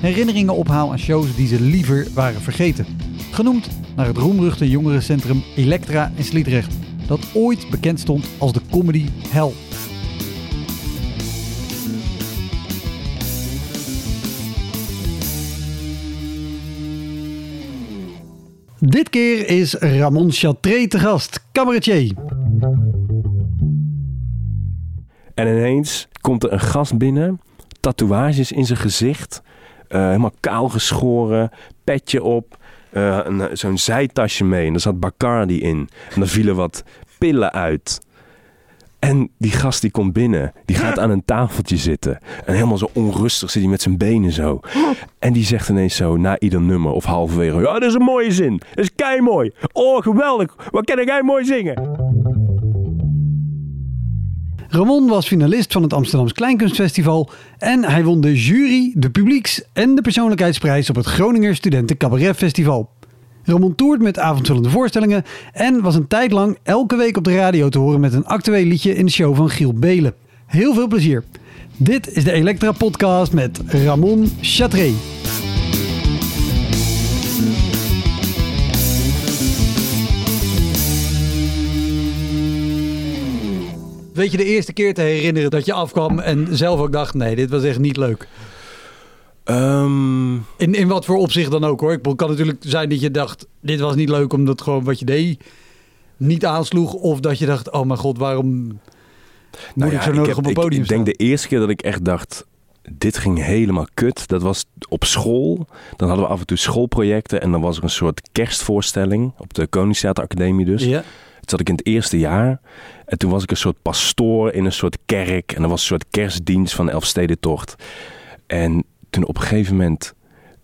herinneringen ophaal aan shows die ze liever waren vergeten. Genoemd naar het roemruchte jongerencentrum Elektra in Sliedrecht, dat ooit bekend stond als de comedy hell. Dit keer is Ramon Chatré te gast, cabaretier. En ineens komt er een gast binnen, tatoeages in zijn gezicht, helemaal kaal geschoren, petje op, eh, een- zo'n zijtasje mee en er zat Bacardi in. En er vielen wat pillen uit. En die gast die komt binnen, die gaat aan een tafeltje zitten. En helemaal zo onrustig zit hij met zijn benen zo. En die zegt ineens zo, na ieder nummer of halverwege... Ja, dat is een mooie zin. Dat is kei mooi. Oh, geweldig. Wat kan jij mooi zingen? Ramon was finalist van het Amsterdams Kleinkunstfestival en hij won de jury, de publieks- en de persoonlijkheidsprijs op het Groninger Studenten Cabaret Festival. Ramon toert met avondvullende voorstellingen en was een tijd lang elke week op de radio te horen met een actueel liedje in de show van Giel Belen. Heel veel plezier. Dit is de Elektra Podcast met Ramon Chatré. Weet je de eerste keer te herinneren dat je afkwam en zelf ook dacht: nee, dit was echt niet leuk? Ehm... In, in wat voor opzicht dan ook hoor. Ik Het kan natuurlijk zijn dat je dacht: dit was niet leuk omdat gewoon wat je deed niet aansloeg. Of dat je dacht: oh mijn god, waarom moet Nou ik zo nodig heb- op een ik- podium Ik denk staan? de eerste keer dat ik echt dacht, dit ging helemaal kut. Dat was op school. Dan hadden we af en toe schoolprojecten. En dan was er een soort kerstvoorstelling op de Koningstheateracademie dus. Ja. Zat ik in het eerste jaar. En toen was ik een soort pastoor in een soort kerk. En er was een soort kerstdienst van de Elfstedentocht. En toen op een gegeven moment...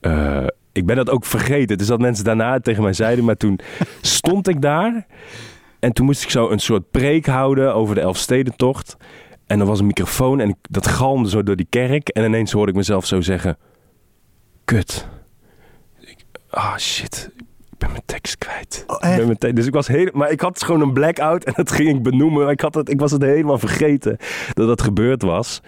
eh, ik ben dat ook vergeten. Dus dat mensen daarna tegen mij zeiden. Maar toen stond ik daar. En toen moest ik zo een soort preek houden over de Elfstedentocht. En er was een microfoon en ik, dat galmde zo door die kerk. En ineens hoorde ik mezelf zo zeggen... Kut. Ah, shit. Ik ben mijn tekst kwijt. Oh, ik echt? ben mijn te- dus ik was heel, maar ik had gewoon een blackout en dat ging ik benoemen. Ik, had het, ik was het helemaal vergeten dat dat gebeurd was.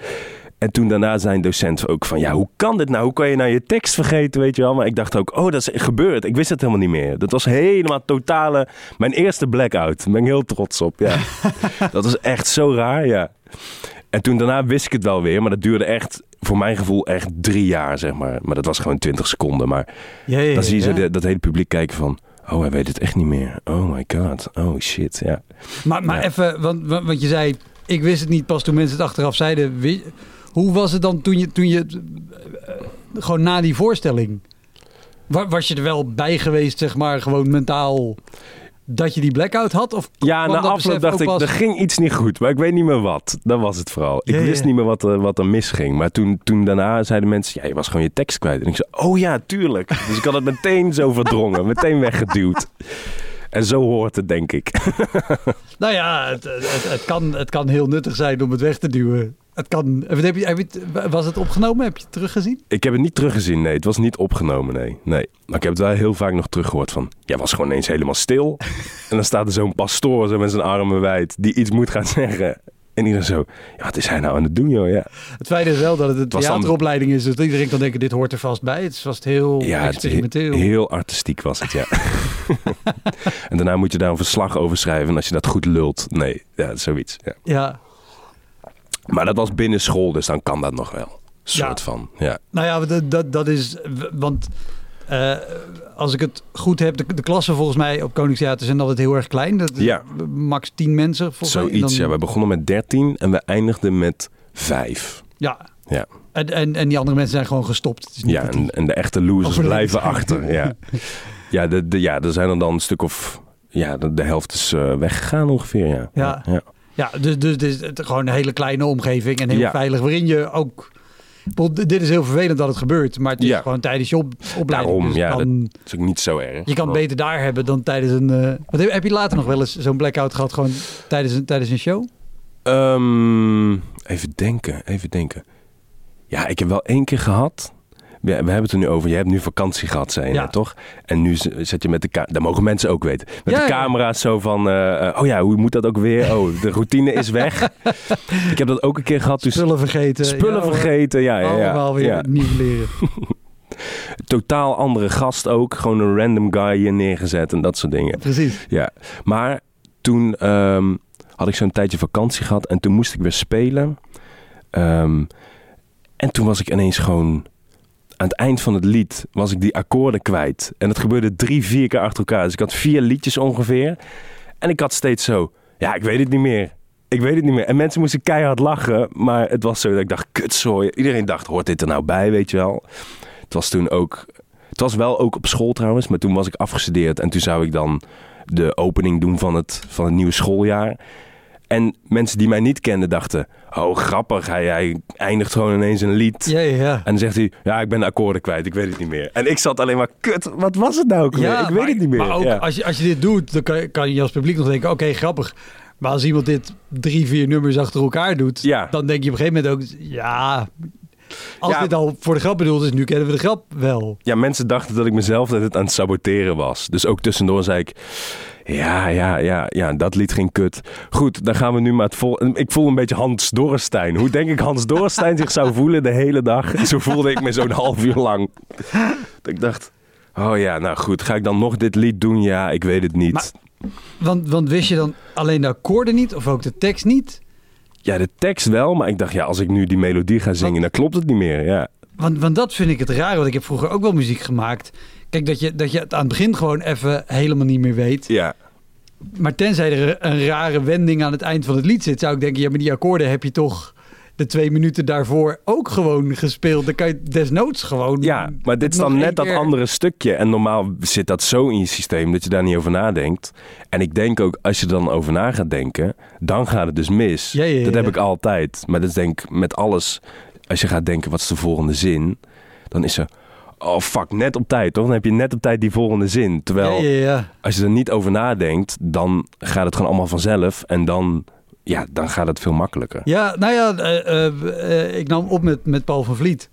En toen daarna zijn docent ook van, ja, hoe kan dit nou? Hoe kan je nou je tekst vergeten, weet je wel? Maar ik dacht ook, oh, dat is gebeurd. Ik wist het helemaal niet meer. Dat was helemaal totale, mijn eerste blackout. Daar ben ik heel trots op, ja. dat was echt zo raar, ja. En toen daarna wist ik het wel weer, maar dat duurde echt, voor mijn gevoel, echt drie jaar, zeg maar. Maar dat was gewoon twintig seconden. Maar Ja, ja, dan zie je zo de- dat hele publiek kijken van... Oh, hij weet het echt niet meer. Oh my god. Oh shit, ja. Maar, maar even, want, want je zei, ik wist het niet pas toen mensen het achteraf zeiden. Hoe was het dan toen je, toen je eh, gewoon na die voorstelling, wa- was je er wel bij geweest, zeg maar, gewoon mentaal, dat je die blackout had? Of Ja, na dat afloop dacht ik, pas- er ging iets niet goed. Maar ik weet niet meer wat. Dat was het vooral. Ik ja, wist ja. niet meer wat er, wat er misging. Maar toen, toen daarna zeiden mensen, ja, je was gewoon je tekst kwijt. En ik zei, oh ja, tuurlijk. Dus ik had het meteen zo verdrongen. meteen weggeduwd. En zo hoort het, denk ik. Nou ja, het, het, het, kan, het kan heel nuttig zijn om het weg te duwen. Het kan, heb je, heb je was het opgenomen? Heb je het teruggezien? Ik heb het niet teruggezien, nee. Het was niet opgenomen, nee. nee. Maar ik heb het wel heel vaak nog teruggehoord van... Jij was gewoon eens helemaal stil. en dan staat er zo'n pastoor zo met zijn armen wijd... die iets moet gaan zeggen. En iedereen zo... Ja, wat is hij nou aan het doen, joh? Ja, Het fijne is wel dat het een was theateropleiding is. Dus iedereen kan denken, dit hoort er vast bij. Het is vast heel ja het he- heel artistiek was het, ja. en daarna moet je daar een verslag over schrijven... en als je dat goed lult, nee. Ja, zoiets, ja. Ja, Maar dat was binnen school, dus dan kan dat nog wel. Soort Ja. van, ja. nou ja, dat, dat, dat is... Want eh, als ik het goed heb, de, de klassen volgens mij op Koningstheater zijn altijd heel erg klein. Dat is Ja. Max 10 mensen Zoiets, dan- ja. We begonnen met 13 en we eindigden met 5. Ja. Ja. En, en, en die andere mensen zijn gewoon gestopt. Het is niet Ja, en, en de echte losers blijven achter. Ja, ja, de, de, ja, er zijn er dan een stuk of... Ja, de, de helft is eh, weggegaan ongeveer, ja. Ja. ja. Ja, dus, dus, dus het is gewoon een hele kleine omgeving en heel Ja. veilig. Waarin je ook... Dit is heel vervelend dat het gebeurt. Maar het is Ja. gewoon tijdens je op, opleiding. Daarom, dus ja, kan, Dat is ook niet zo erg. je kan het beter daar hebben dan tijdens een... eh, wat heb, heb je later nog wel eens zo'n blackout gehad? Gewoon tijdens een, tijdens een show? Ehm, even denken, even denken. Ja, ik heb wel één keer gehad. We, we hebben het er nu over. Je hebt nu vakantie gehad, zei je Ja. net, toch? En nu zet je met de camera... Dat mogen mensen ook weten. Met Ja, de camera's zo van... eh, eh, oh ja, hoe moet dat ook weer? Oh, de routine is weg. ik heb dat ook een keer gehad. Dus Spullen vergeten. spullen vergeten. Ja, ja, ja. Allemaal weer nieuw leren. Totaal andere gast ook. Gewoon een random guy hier neergezet en dat soort dingen. Precies. Ja, maar toen ehm, had ik zo'n tijdje vakantie gehad en toen moest ik weer spelen. Ehm, en toen was ik ineens gewoon aan het eind van het lied was ik die akkoorden kwijt. En dat gebeurde drie, vier keer achter elkaar. Dus ik had vier liedjes ongeveer. En ik had steeds zo, ja, ik weet het niet meer. Ik weet het niet meer. En mensen moesten keihard lachen. Maar het was zo dat ik dacht, kutzooi. Iedereen dacht, hoort dit er nou bij, weet je wel. Het was toen ook... Het was wel ook op school trouwens. Maar toen was ik afgestudeerd. En toen zou ik dan de opening doen van het, van het nieuwe schooljaar. En mensen die mij niet kenden dachten... Oh, grappig. Hij, hij eindigt gewoon ineens een lied. Ja, ja, ja. En dan zegt hij, ja, ik ben de akkoorden kwijt, ik weet het niet meer. En ik zat alleen maar, kut, wat was het nou ook weer? ik weet het niet meer. Maar ook als, je, als je dit doet, dan kan je, kan je als publiek nog denken, oké, grappig. Maar als iemand dit drie, vier nummers achter elkaar doet, dan denk je op een gegeven moment ook, ja, als Ja. dit al voor de grap bedoeld is, nu kennen we de grap wel. ja, mensen dachten dat ik mezelf dat het aan het saboteren was. Dus ook tussendoor zei ik, ja, ja, ja, ja, dat lied ging kut. Goed, dan gaan we nu maar het vol... Ik voel een beetje Hans Dorrestein. Hoe denk ik Hans Dorrestein zich zou voelen de hele dag? Zo voelde ik me zo'n half uur lang. Dat ik dacht, oh ja, nou goed, ga ik dan nog dit lied doen? Ja, ik weet het niet. Maar- Want, want wist je dan alleen de akkoorden niet of ook de tekst niet? Ja, de tekst wel, maar ik dacht, ja, als ik nu die melodie ga zingen, dan klopt het niet meer. Ja, Want, want dat vind ik het raar, want ik heb vroeger ook wel muziek gemaakt. Kijk, dat je, dat je het aan het begin gewoon even helemaal niet meer weet. ja. Maar tenzij er een rare wending aan het eind van het lied zit, zou ik denken, ja, maar die akkoorden heb je toch de twee minuten daarvoor ook gewoon gespeeld. Dan kan je desnoods gewoon. Ja, maar dit is dan net dat andere stukje. En normaal zit dat zo in je systeem dat je daar niet over nadenkt. En ik denk ook, als je er dan over na gaat denken, dan gaat het dus mis. Ja, ja, ja, dat heb ik altijd. Maar dat is denk ik met alles. Als je gaat denken, wat is de volgende zin? Dan is er, oh fuck, net op tijd, toch? Dan heb je net op tijd die volgende zin. Terwijl, Ja, ja, ja. als je er niet over nadenkt, dan gaat het gewoon allemaal vanzelf. En dan, ja, dan gaat het veel makkelijker. Ja, nou ja, eh, eh, eh, ik nam op met, met Paul van Vliet.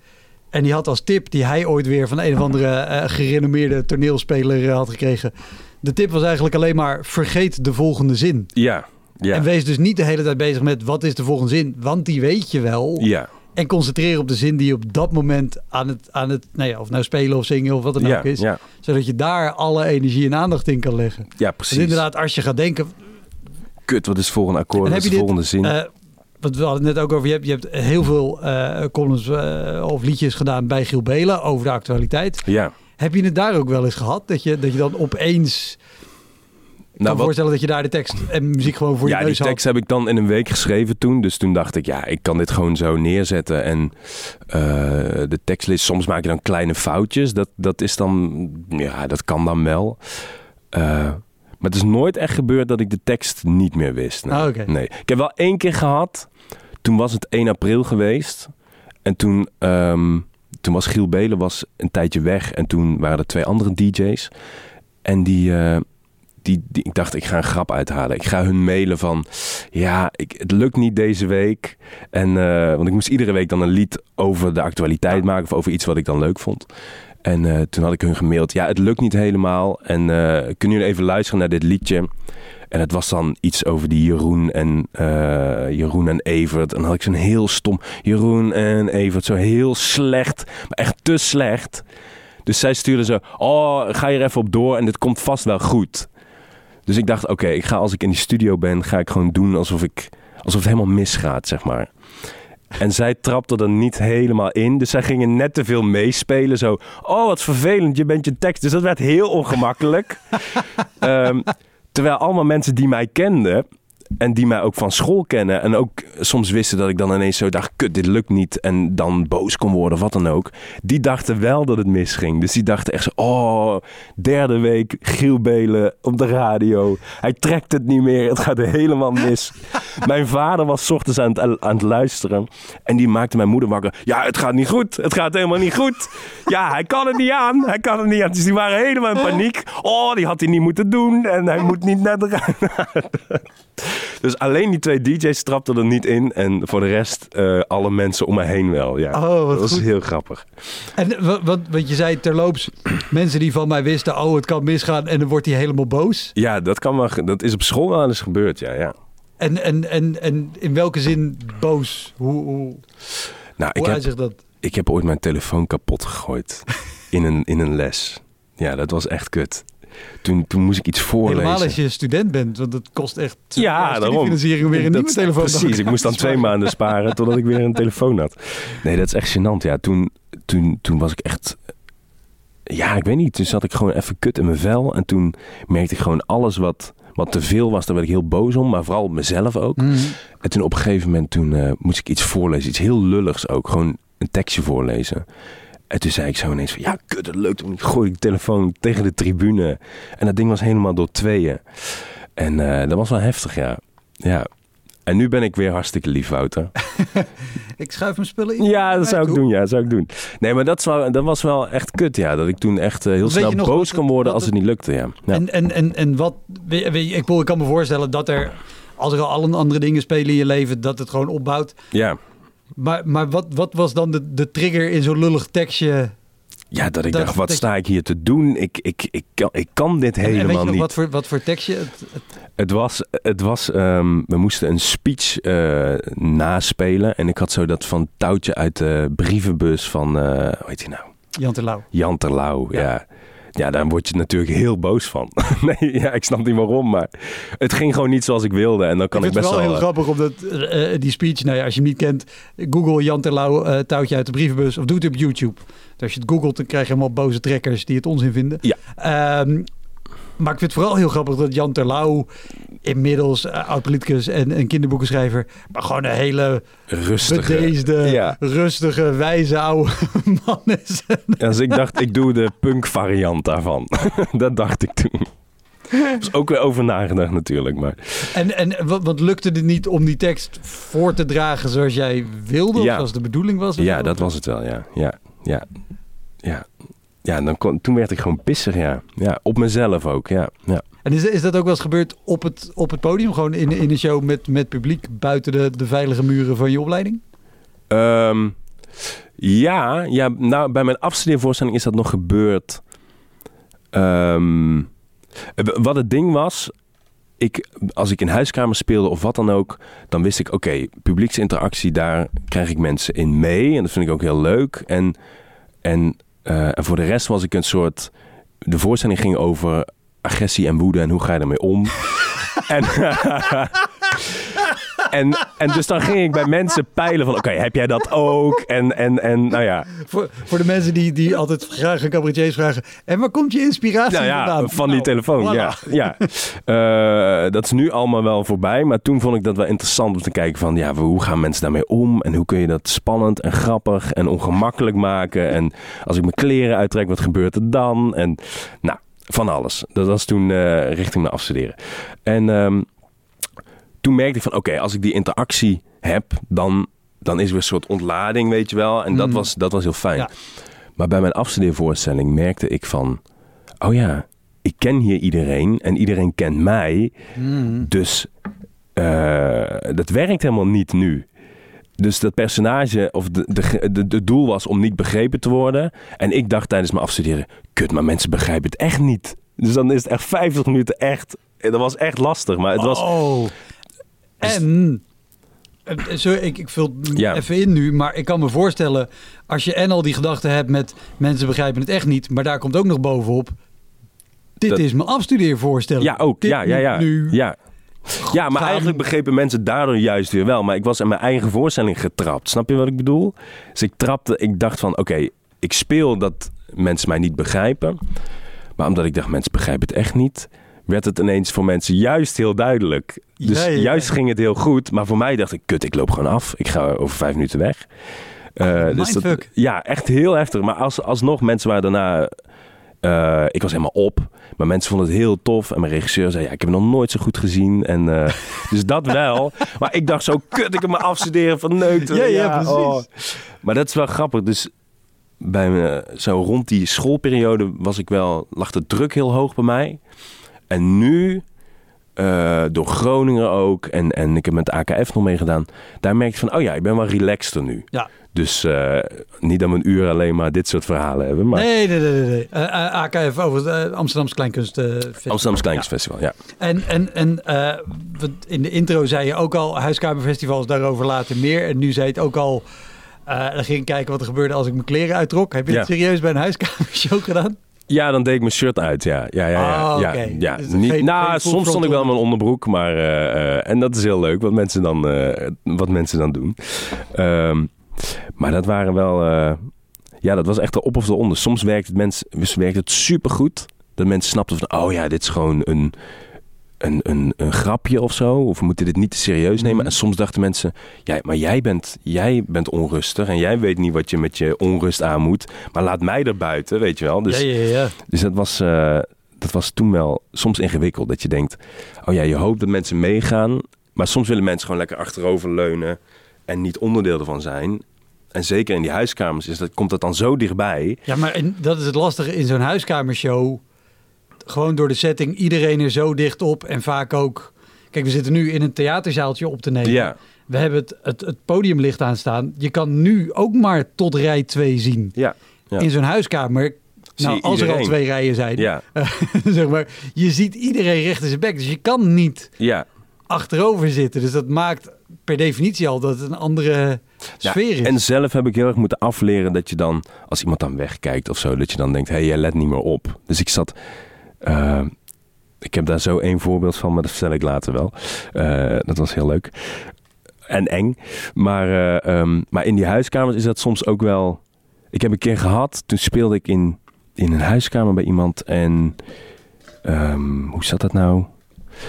En die had als tip, die hij ooit weer van een of andere gerenommeerde toneelspeler had gekregen. De tip was eigenlijk alleen maar, vergeet de volgende zin. Ja, ja, En wees dus niet de hele tijd bezig met, wat is de volgende zin? Want die weet je wel. ja. En concentreer op de zin die je op dat moment aan het, aan het nou ja, of nou spelen of zingen of wat dan Ja, ook is. ja, Zodat je daar alle energie en aandacht in kan leggen. ja, Dus precies. inderdaad, als je gaat denken, Kut, wat is het volgende akkoord? Wat is de volgende zin? Eh, wat we hadden het net ook over. Je hebt, je hebt heel veel eh columns eh, of liedjes gedaan bij Giel Belen over de actualiteit. ja. Heb je het daar ook wel eens gehad? Dat je, dat je dan opeens kan Nou, wat, voorstellen dat je daar de tekst en muziek gewoon voor ja, je die neus had? tekst heb ik dan in een week geschreven toen. Dus toen dacht ik, ja, ik kan dit gewoon zo neerzetten. En eh, de tekstlist, soms maak je dan kleine foutjes. Dat, dat is dan, ja, dat kan dan wel. Eh, maar het is nooit echt gebeurd dat ik de tekst niet meer wist. Nee. Ah, nee. Ik heb wel één keer gehad. Toen was het 1 april geweest. En toen, ehm, toen was Giel Belen was een tijdje weg. En toen waren er twee andere DJ's. En die, eh, die, die, ik dacht, ik ga een grap uithalen. Ik ga hun mailen van, ja, ik, het lukt niet deze week. En, eh, want ik moest iedere week dan een lied over de actualiteit maken of over iets wat ik dan leuk vond. En eh, toen had ik hun gemaild, ja, het lukt niet helemaal. En eh, kunnen jullie even luisteren naar dit liedje? En het was dan iets over die Jeroen en, Jeroen en Evert. En dan had ik zo'n heel stom Jeroen en Evert. Zo heel slecht, maar echt te slecht. Dus zij stuurde zo, oh, ga hier even op door en dit komt vast wel goed. Dus ik dacht, oké, ik ga als ik in die studio ben, ga ik gewoon doen alsof, ik, alsof het helemaal misgaat, zeg maar. En zij trapte er niet helemaal in. Dus zij gingen net te veel meespelen. Zo, oh wat vervelend, je bent je tekst. Dus dat werd heel ongemakkelijk. Ehm, terwijl allemaal mensen die mij kenden... En die mij ook van school kennen. En ook soms wisten dat ik dan ineens zo dacht: kut, dit lukt niet. En dan boos kon worden of wat dan ook. Die dachten wel dat het misging. Dus die dachten echt zo: oh, derde week Giel Belen op de radio. Hij trekt het niet meer. Het gaat helemaal mis. mijn vader was ochtends aan het, aan het luisteren. En die maakte mijn moeder wakker. Ja, het gaat niet goed. Het gaat helemaal niet goed. Ja, hij kan het niet aan. Hij kan het niet aan. Dus die waren helemaal in paniek. Oh, die had hij niet moeten doen. En hij moet niet naar de radio. Dus alleen die twee DJ's trapten er niet in. En voor de rest eh, alle mensen om me heen wel. Ja. Oh, dat was goed. heel grappig. En wat, wat, wat je zei terloops, mensen die van mij wisten, oh het kan misgaan en dan wordt hij helemaal boos. Ja, dat, kan wel, dat is op school wel eens gebeurd. Ja, ja. En, en, en, en in welke zin boos? Hoe, hoe, Nou, ik heb, dat? ik heb ooit mijn telefoon kapot gegooid. in, een, in een les. Ja, dat was echt kut. Toen, toen moest ik iets voorlezen. Helemaal als je student bent, want het kost echt Ja, daarom. studiefinanciering om weer een Dat- nieuwe telefoon te Precies, ik moest dan twee maanden sparen totdat ik weer een telefoon had. Nee, dat is echt gênant. Ja, toen, toen, toen was ik echt... Ja, ik weet niet. Toen zat ik gewoon even kut in mijn vel. En toen merkte ik gewoon alles wat, wat te veel was. Daar werd ik heel boos om. Maar vooral op mezelf ook. Mhm. En toen op een gegeven moment toen, eh, moest ik iets voorlezen. Iets heel lulligs ook. Gewoon een tekstje voorlezen. En toen zei ik zo ineens van... Ja, kut, dat lukt niet. Gooi ik de telefoon tegen de tribune. En dat ding was helemaal door tweeën. En eh, dat was wel heftig, ja. Ja. En nu ben ik weer hartstikke lief, Wouter. Ik schuif mijn spullen in. Ja, dat zou ik toe. doen. Ja, dat zou ik doen. Nee, maar dat, is wel, dat was wel echt kut, ja. Dat ik toen echt eh, heel Weet snel boos kon worden als het niet lukte, ja. ja. En, en, en, en wat, weet ik, ik kan me voorstellen dat er, als er al andere dingen spelen in je leven, dat het gewoon opbouwt. ja. Maar, maar wat, wat was dan de, de trigger in zo'n lullig tekstje? Ja, dat ik Dat- dacht, wat sta ik hier te doen? Ik, ik, ik, kan, ik kan dit En- en weet helemaal je nog niet. wat voor, wat voor tekstje? Het, het- Het was, het was ehm, we moesten een speech eh, naspelen. En ik had zo dat van touwtje uit de brievenbus van, eh hoe heet hij nou? Jan Terlouw. Jan Terlouw, ja. Ja. Ja. daar word je natuurlijk heel boos van. nee, ja, ik snap niet waarom, maar het ging gewoon niet zoals ik wilde. En dan kan ik ik, vind het best wel wel... heel grappig, omdat eh, eh, die speech, nou ja, als je hem niet kent, Google Jan Terlouw eh, touwtje uit de brievenbus of doe het op YouTube. Dus als je het googelt, dan krijg je helemaal boze trekkers die het onzin vinden. Ja. Ehm, maar ik vind het vooral heel grappig dat Jan Terlouw inmiddels eh, oud-politicus en, en kinderboekenschrijver, maar gewoon een hele rustige... bedeesde, Ja. rustige, wijze oude man is. Dus ik dacht, ik doe de punk variant daarvan. dat dacht ik toen. Er is ook weer over nagedacht natuurlijk, maar... En, en wat, wat lukte het niet om die tekst voor te dragen zoals jij wilde? Of zoals de bedoeling was? Ja, dat was het wel, ja. Ja, ja, ja. Ja, dan kon, toen werd ik gewoon pissig, ja. Ja, op mezelf ook, ja. ja. En is, is dat ook wel eens gebeurd op het, op het podium? Gewoon in, in een show met, met publiek buiten de, de veilige muren van je opleiding? Ehm, ja, ja, nou, bij mijn afstudeervoorstelling is dat nog gebeurd. Ehm, wat het ding was, ik, als ik in huiskamer speelde of wat dan ook, dan wist ik, oké, publieksinteractie, daar krijg ik mensen in mee. En dat vind ik ook heel leuk. En, en, eh, en voor de rest was ik een soort... De voorstelling ging over agressie en woede en hoe ga je ermee om. en, en, en dus dan ging ik bij mensen peilen van, oké, heb jij dat ook? En, en, en nou ja, Voor, voor de mensen die, die altijd graag cabaretiers vragen. En waar komt je inspiratie nou ja vandaan? van die Nou, telefoon. voilà. Ja, ja. Eh, dat is nu allemaal wel voorbij. Maar toen vond ik dat wel interessant om te kijken van... Ja, hoe gaan mensen daarmee om? En hoe kun je dat spannend en grappig en ongemakkelijk maken? En als ik mijn kleren uittrek, wat gebeurt er dan? En nou, van alles. Dat was toen eh, richting mijn afstuderen. En ehm, toen merkte ik van... Oké, als ik die interactie heb, dan, dan is er weer een soort ontlading, weet je wel. En dat, Mm. was, dat was heel fijn. Ja. Maar bij mijn afstudeervoorstelling merkte ik van... Oh ja, ik ken hier iedereen en iedereen kent mij. Hmm. Dus eh, dat werkt helemaal niet nu. Dus dat personage, of de, de, de, de doel was om niet begrepen te worden. En ik dacht tijdens mijn afstuderen, kut, maar mensen begrijpen het echt niet. Dus dan is het echt 50 minuten echt, dat was echt lastig. Maar het was, Oh. En... eh, Sorry, ik, ik vul het Ja. even in nu, maar ik kan me voorstellen... als je en al die gedachten hebt met... mensen begrijpen het echt niet, maar daar komt ook nog bovenop... dit Dat- is mijn afstudeervoorstelling. ja ook, Dit ja, ja, ja. Nu ja. Ja, maar gaan. eigenlijk begrepen mensen daardoor juist weer wel. Maar ik was in mijn eigen voorstelling getrapt. Snap je wat ik bedoel? Dus ik trapte, ik dacht van, oké, ik speel dat mensen mij niet begrijpen. Maar omdat ik dacht, mensen begrijpen het echt niet, werd het ineens voor mensen juist heel duidelijk. Dus Ja, ja, ja. juist ging het heel goed. Maar voor mij dacht ik, kut, ik loop gewoon af. Ik ga over vijf minuten weg. Eh, dus dat, mindfuck. ja, echt heel heftig. Maar als, alsnog, mensen waren daarna... eh, ik was helemaal op. Maar mensen vonden het heel tof. En mijn regisseur zei, ja, ik heb hem nog nooit zo goed gezien. En, eh, dus dat wel. Maar ik dacht zo, kut, ik heb me afstuderen van neuten. Ja, ja, precies. Maar dat is wel grappig. Dus bij me, zo rond die schoolperiode was ik wel, lag de druk heel hoog bij mij. En nu, eh, door Groningen ook, en, en ik heb met AKF nog meegedaan, daar merk je van, oh ja, ik ben wel relaxter nu. Ja. Dus eh, niet dat we een uur alleen maar dit soort verhalen hebben, maar Nee, nee, nee. nee. Eh, AKF over het uh, Amsterdamse Kleinkunst eh, Festival. Amsterdamse Kleinkunstfestival, ja. En, en, en in de intro zei je ook al, huiskamerfestivals, daarover later meer. En nu zei je het ook al, dan ging ik kijken wat er gebeurde als ik mijn kleren uittrok. Heb je Ja. het serieus bij een huiskamershow gedaan? Ja, dan deed ik mijn shirt uit, ja. Ja, ja, ja. Ah, ja, ja. Dus Niet, geen- nou, geen soms stond ik wel in mijn onderbroek, maar... eh, eh, en dat is heel leuk, wat mensen dan, eh, wat mensen dan doen. Ehm, maar dat waren wel... ja, dat was echt de op of de onder. Soms werkt het, mensen, dus werkt het supergoed. Dat mensen snapten van, oh ja, dit is gewoon een, een, een, een grapje of zo. Of we moeten dit niet te serieus nemen. Mhm. En soms dachten mensen, ja, maar jij bent, jij bent onrustig. En jij weet niet wat je met je onrust aan moet. Maar laat mij er buiten, weet je wel. Dus, ja, ja, ja. dus dat was, eh, dat was toen wel soms ingewikkeld. Dat je denkt, oh ja, je hoopt dat mensen meegaan. Maar soms willen mensen gewoon lekker achterover leunen. En niet onderdeel ervan zijn. En zeker in die huiskamers is dat, komt dat dan zo dichtbij. Ja, maar en dat is het lastige in zo'n huiskamershow. Gewoon door de setting, iedereen er zo dicht op. En vaak ook... Kijk, we zitten nu in een theaterzaaltje op te nemen. Ja, We hebben het, het, het podiumlicht aanstaan. Je kan nu ook maar tot rij 2 zien. ja, ja. In zo'n huiskamer, nou, als er al twee rijen zijn, ja, zeg maar, je ziet iedereen recht in zijn bek. Dus je kan niet ja. achterover zitten. Dus dat maakt per definitie al dat het een andere Ja, sfeer is. En zelf heb ik heel erg moeten afleren dat je dan, als iemand dan wegkijkt of zo, dat je dan denkt, hé, hey, jij let niet meer op. Dus ik zat, eh, ik heb daar zo één voorbeeld van, maar dat vertel ik later wel. Eh, dat was heel leuk. En eng. Maar, eh, ehm, maar in die huiskamers is dat soms ook wel... Ik heb een keer gehad, toen speelde ik in, in een huiskamer bij iemand en... ehm, hoe zat dat nou?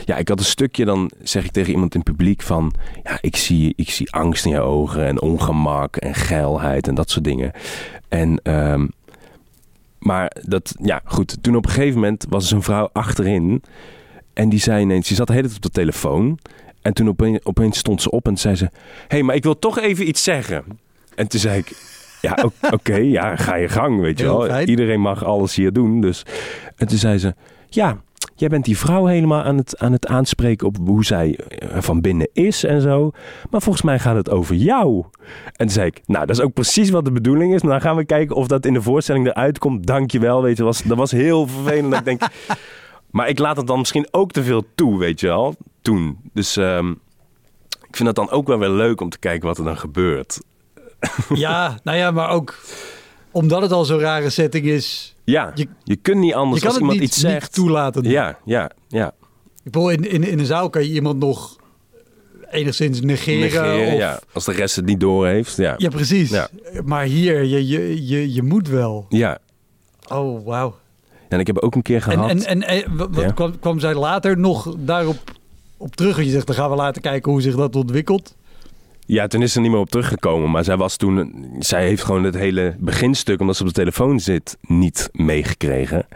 Ja, ik had een stukje, dan zeg ik tegen iemand in het publiek van... Ja, ik zie, ik zie angst in je ogen en ongemak en geilheid en dat soort dingen. En, ehm, maar dat, ja, goed. Toen op een gegeven moment was er zo'n vrouw achterin. En die zei ineens, die zat de hele tijd op de telefoon. En toen opeens, opeens stond ze op en zei ze... Hé, hey, maar ik wil toch even iets zeggen. En toen zei ik... Ja, oké, ja, ga je gang, weet je wel. Iedereen mag alles hier doen, dus... En toen zei ze... Ja, jij bent die vrouw helemaal aan het, aan het aanspreken op hoe zij eh, van binnen is en zo. Maar volgens mij gaat het over jou. En toen zei ik, nou, dat is ook precies wat de bedoeling is. Nou, dan gaan we kijken of dat in de voorstelling eruit komt. Dankjewel, weet je. Was, dat was heel vervelend. dat ik denk, maar ik laat het dan misschien ook te veel toe, weet je wel. Toen. Dus ehm, ik vind het dan ook wel weer leuk om te kijken wat er dan gebeurt. Ja, nou ja, maar ook omdat het al zo'n rare setting is. Ja, je, Je- kunt niet Je anders kan als het iemand niet, iets niet zegt. toelaten. ja, ja, ja. Ik bedoel, in, in, in een zaal kan je iemand nog enigszins negeren. Negeren, of, ja. Als de rest het niet door heeft. Ja, Ja, precies. Ja. Maar hier, je, je, je, je moet wel. ja. Oh, wauw. En ik heb ook een keer En, gehad. en, en, en wat, wat Ja. kwam, kwam zij later nog daarop op terug? Want je zegt, dan gaan we later kijken hoe zich dat ontwikkelt. Ja, toen is er niet meer op teruggekomen. Maar zij was toen. Zij heeft gewoon het hele beginstuk, omdat ze op de telefoon zit, niet meegekregen.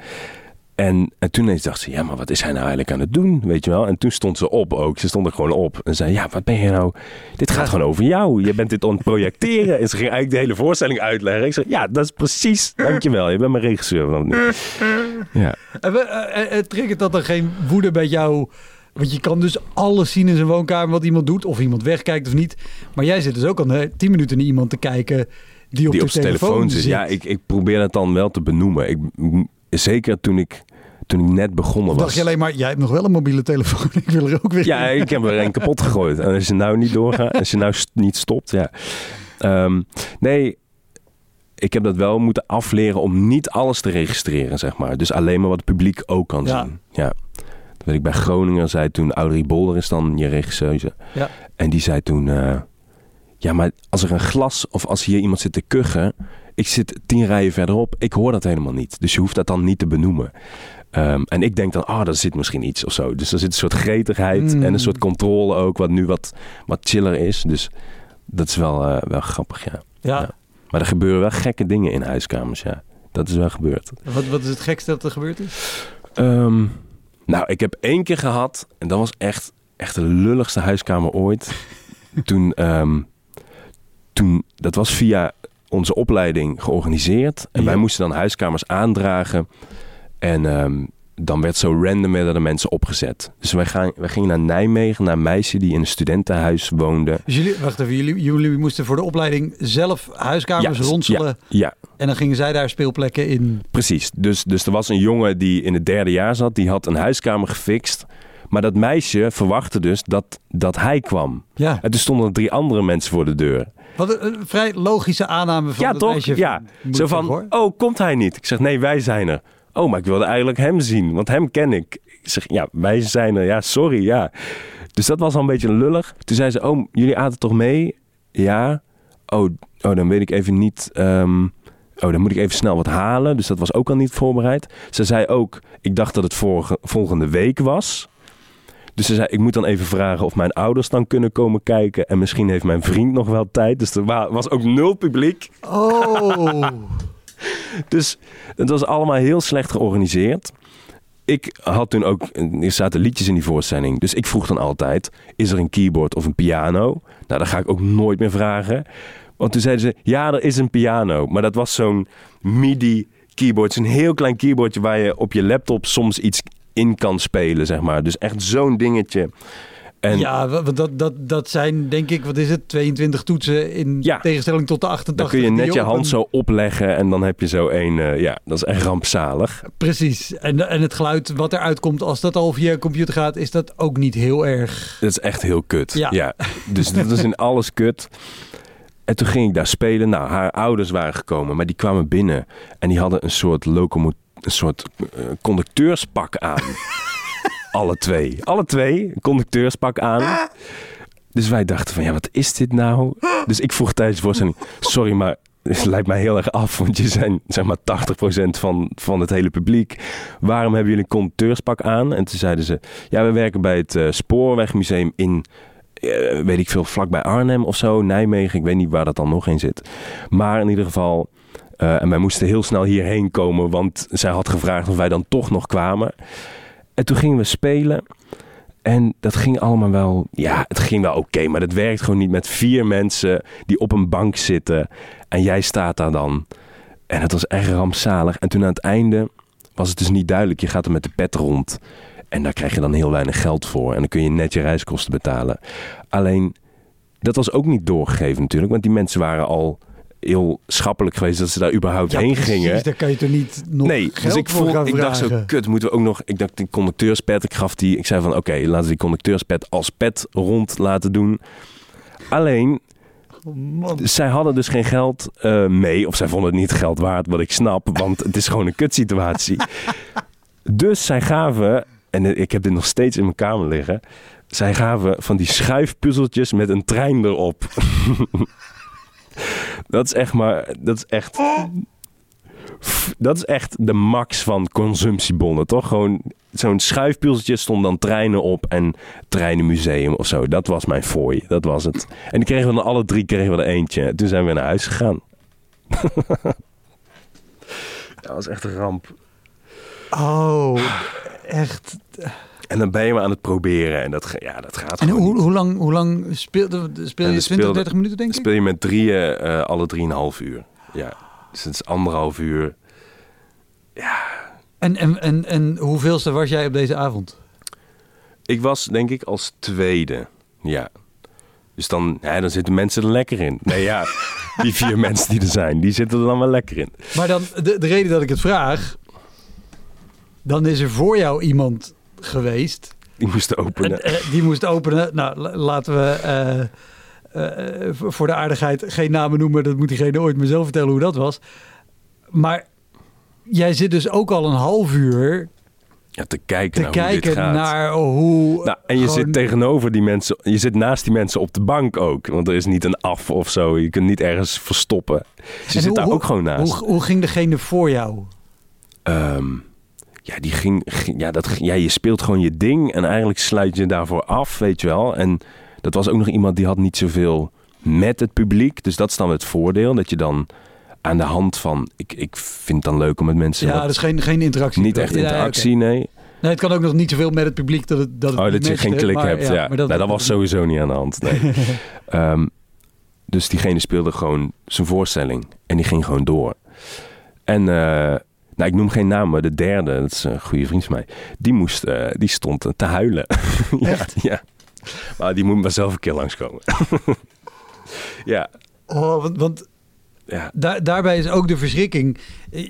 En, en toen ineens dacht ze: Ja, maar wat is hij nou eigenlijk aan het doen? Weet je wel? En toen stond ze op ook. Ze stond er gewoon op. En zei: Ja, wat ben je nou? Dit gaat gewoon over jou. Je bent dit aan het projecteren. En ze ging eigenlijk de hele voorstelling uitleggen. Ik zei: Ja, dat is precies. Dankjewel. Je bent mijn regisseur. van. Ja. En we- eh, eh, eh, triggert dat dan geen woede bij jou? Want je kan dus alles zien in zijn woonkamer wat iemand doet. Of iemand wegkijkt of niet. Maar jij zit dus ook al tien minuten naar iemand te kijken die op die de op zijn telefoon zit. Ja, ik, ik probeer het dan wel te benoemen. Ik, zeker toen ik, toen ik net begonnen was. dacht je alleen maar, jij hebt nog wel een mobiele telefoon. ik wil er ook weer Ja, ik heb er een kapot gegooid. En als je nou niet doorgaat, als je nou niet stopt, ja. Ehm, nee, ik heb dat wel moeten afleren om niet alles te registreren, zeg maar. Dus alleen maar wat het publiek ook kan Ja. zien. Ja, dat weet ik, bij Groningen zei toen, Audrey Bolder is dan je regisseuse. Ja. En die zei toen, eh, ja, maar als er een glas of als hier iemand zit te kuchen, ik zit tien rijen verderop, ik hoor dat helemaal niet. Dus je hoeft dat dan niet te benoemen. Ehm, en ik denk dan, ah, oh, daar zit misschien iets of zo. Dus er zit een soort gretigheid Mm. en een soort controle ook, wat nu wat, wat chiller is. Dus dat is wel, eh, wel grappig, ja. Ja. Ja. Maar er gebeuren wel gekke dingen in huiskamers, ja. Dat is wel gebeurd. Wat, wat is het gekste dat er gebeurd is? Ehm, nou, ik heb één keer gehad, en dat was echt, echt de lulligste huiskamer ooit. toen, ehm, toen, dat was via onze opleiding georganiseerd. En Ja. wij moesten dan huiskamers aandragen. En ehm, dan werd zo random werden de mensen opgezet. Dus wij, gaan, wij gingen naar Nijmegen, naar een meisje die in een studentenhuis woonde. Dus jullie, wacht even, jullie, jullie moesten voor de opleiding zelf huiskamers Ja, ronselen. Ja, En dan gingen zij daar speelplekken in. Precies. Dus, dus er was een jongen die in het derde jaar zat, die had een huiskamer gefixt. Maar dat meisje verwachtte dus dat, dat hij kwam. Ja. En toen stonden er drie andere mensen voor de deur. Wat een, vrij logische aanname van ja, het toch? meisje. Ja. Zo van, hoor. oh, komt hij niet? Ik zeg, nee, wij zijn er. Oh, maar ik wilde eigenlijk hem zien, want hem ken ik. Ik zeg, ja, wij zijn er. Ja, sorry, ja. Dus dat was al een beetje lullig. Toen zei ze, oh, jullie aten toch mee? Ja. Oh, oh dan weet ik even niet... ehm, Oh, dan moet ik even snel wat halen. Dus dat was ook al niet voorbereid. Ze zei ook, ik dacht dat het volgende week was. Dus ze zei, ik moet dan even vragen of mijn ouders dan kunnen komen kijken. En misschien heeft mijn vriend nog wel tijd. Dus er wa- was ook nul publiek. Oh. Dus het was allemaal heel slecht georganiseerd. Ik had toen ook, er zaten liedjes in die voorstelling. Dus ik vroeg dan altijd, is er een keyboard of een piano? Nou, dat ga ik ook nooit meer vragen. Want toen zeiden ze, ja, er is een piano. Maar dat was zo'n MIDI keyboard. Zo'n heel klein keyboardje waar je op je laptop soms iets in kan spelen, zeg maar. Dus echt zo'n dingetje. En Ja, dat, dat, dat zijn denk ik, wat is het, 22 toetsen in Ja. tegenstelling tot de 88. dan kun je net je hand een- zo opleggen en dan heb je zo een, eh, ja, dat is echt rampzalig. Precies. En, en het geluid wat eruit komt als dat al via computer gaat, is dat ook niet heel erg. Dat is echt heel kut. Ja. Ja. Dus dat is in alles kut. En toen ging ik daar spelen. Nou, haar ouders waren gekomen, maar die kwamen binnen. En die hadden een soort locomo een soort eh, conducteurspak aan. Alle twee. Alle twee een conducteurspak aan. Dus wij dachten van, ja, wat is dit nou? Dus ik vroeg tijdens de voorstelling, sorry, maar het lijkt mij heel erg af, want je zijn zeg maar 80% van, van het hele publiek. Waarom hebben jullie een conducteurspak aan? En toen zeiden ze, ja, we werken bij het eh, Spoorwegmuseum in, eh, weet ik veel, vlakbij Arnhem of zo, Nijmegen. Ik weet niet waar dat dan nog in zit. Maar in ieder geval, eh, en wij moesten heel snel hierheen komen, want zij had gevraagd of wij dan toch nog kwamen. En toen gingen we spelen. En dat ging allemaal wel, ja, het ging wel oké, maar dat werkt gewoon niet met vier mensen die op een bank zitten en jij staat daar dan. En het was echt rampzalig. En toen aan het einde was het dus niet duidelijk. Je gaat er met de pet rond en daar krijg je dan heel weinig geld voor. En dan kun je net je reiskosten betalen. Alleen, dat was ook niet doorgegeven natuurlijk, want die mensen waren al heel schappelijk geweest dat ze daar überhaupt heen precies, gingen. Daar kan je toch niet nog Nee, geld dus ik, voor voel, ik dacht zo, kut, moeten we ook nog... Ik dacht, die conducteurspet, ik gaf die... Ik zei van, oké, laten we die conducteurspet als pet rond laten doen. Alleen, Oh, zij hadden dus geen geld eh, mee. Of zij vonden het niet geld waard, wat ik snap. Want het is gewoon een kutsituatie. dus zij gaven... En ik heb dit nog steeds in mijn kamer liggen. Zij gaven van die schuifpuzzeltjes met een trein erop. dat is echt maar... Dat is echt... Dat is echt de max van consumptiebonnen, toch? Gewoon zo'n schuifpuzzeltje stond dan treinen op en treinenmuseum of zo. Dat was mijn fooi, dat was het. En die kregen we dan alle drie kregen we er eentje. Toen zijn we naar huis gegaan. dat was echt een ramp. Oh, echt. En dan ben je maar aan het proberen en dat, ja, dat gaat En gewoon hoe, niet. hoe lang, hoe lang speelde, speel je? we 20, speelden- 30 minuten denk ik? speel je met drieën eh, alle drieënhalf uur. Ja, dus het is anderhalf uur. En, en, en, en hoeveelste was jij op deze avond? Ik was denk ik als tweede. Ja. Dus dan, ja, dan zitten mensen er lekker in. Nee ja, die vier mensen die er zijn, die zitten er dan wel lekker in. Maar dan, de, de reden dat ik het vraag, dan is er voor jou iemand geweest Die moesten openen. en, eh, die moest openen. Nou, la- laten we eh, eh, voor de aardigheid geen namen noemen. Dat moet diegene ooit maar zelf vertellen hoe dat was. Maar jij zit dus ook al een half uur ja, te kijken te naar hoe kijken gaat. naar hoe... Nou, en je gewoon- zit tegenover die mensen, je zit naast die mensen op de bank ook. Want er is niet een af of zo. Je kunt niet ergens verstoppen. Dus je En zit hoe- daar hoe- ook gewoon naast. Hoe, hoe ging degene voor jou? Ehm, ja, die ging, ging- ja, dat, ja, je speelt gewoon je ding en eigenlijk sluit je daarvoor af, weet je wel. En dat was ook nog iemand die had niet zoveel met het publiek. Dus dat is dan het voordeel, dat je dan aan de hand van... Ik, ik vind het dan leuk om met mensen... Ja, wat- dus geen, geen interactie. niet echt Ja, ja, interactie, nee. Nee, het kan ook nog niet zoveel met het publiek dat het dat het Oh, dat je geen klik hebt, ja. maar dat, nou, dat was sowieso niet aan de hand, nee. Ehm, dus diegene speelde gewoon zijn voorstelling. En die ging gewoon door. En, eh, nou, ik noem geen naam, maar de derde, dat is een goede vriend van mij. Die, moest, eh, die stond te huilen. ja, Echt? ja. Maar die moet maar zelf een keer langskomen. ja, Oh, want, want ja. daar, daarbij is ook de verschrikking.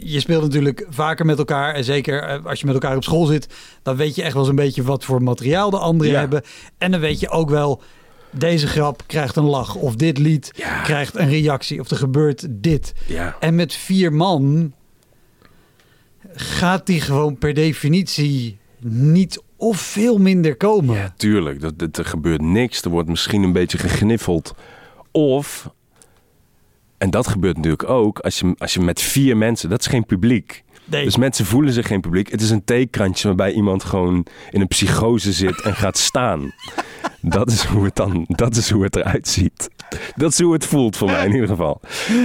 Je speelt natuurlijk vaker met elkaar. En zeker eh, als je met elkaar op school zit, dan weet je echt wel eens een beetje wat voor materiaal de anderen Ja. hebben. En dan weet je ook wel, deze grap krijgt een lach. Of dit lied Ja. krijgt een reactie. Of er gebeurt dit. ja. En met vier man gaat die gewoon per definitie niet of veel minder komen. Ja, tuurlijk. Dat, dat, er gebeurt niks. Er wordt misschien een beetje gegniffeld. Of, en dat gebeurt natuurlijk ook, als je, als je met vier mensen, dat is geen publiek. Nee. Dus mensen voelen zich geen publiek. Het is een theekrantje waarbij iemand gewoon in een psychose zit en gaat staan. Dat is hoe het dan, dat is hoe het eruit ziet. Dat is hoe het voelt voor mij in ieder geval.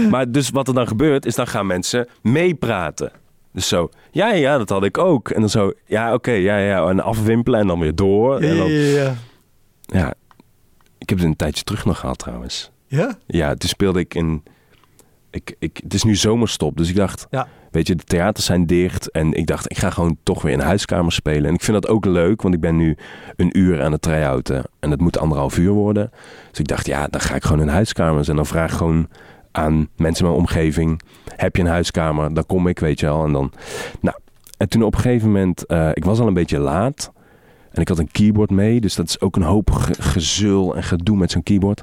Maar dus wat er dan gebeurt, is dan gaan mensen meepraten. Dus zo, ja, ja, dat had ik ook. En dan zo, ja, oké, ja, ja. En afwimpelen en dan weer door. ja, En dan, ja. ja, ik heb het een tijdje terug nog gehad trouwens. Ja? Ja, toen speelde ik in... Ik, ik, het is nu zomerstop, dus ik dacht... Ja. Weet je, de theaters zijn dicht. En ik dacht, ik ga gewoon toch weer in de huiskamer spelen. En ik vind dat ook leuk, want ik ben nu een uur aan het try-outen. En dat moet anderhalf uur worden. Dus ik dacht, ja, dan ga ik gewoon in huiskamers. En dan vraag ik gewoon aan mensen in mijn omgeving... Heb je een huiskamer? Dan kom ik, weet je wel. En dan... Nou, en toen op een gegeven moment... eh, ik was al een beetje laat. En ik had een keyboard mee. Dus dat is ook een hoop ge- gezul en gedoe met zo'n keyboard.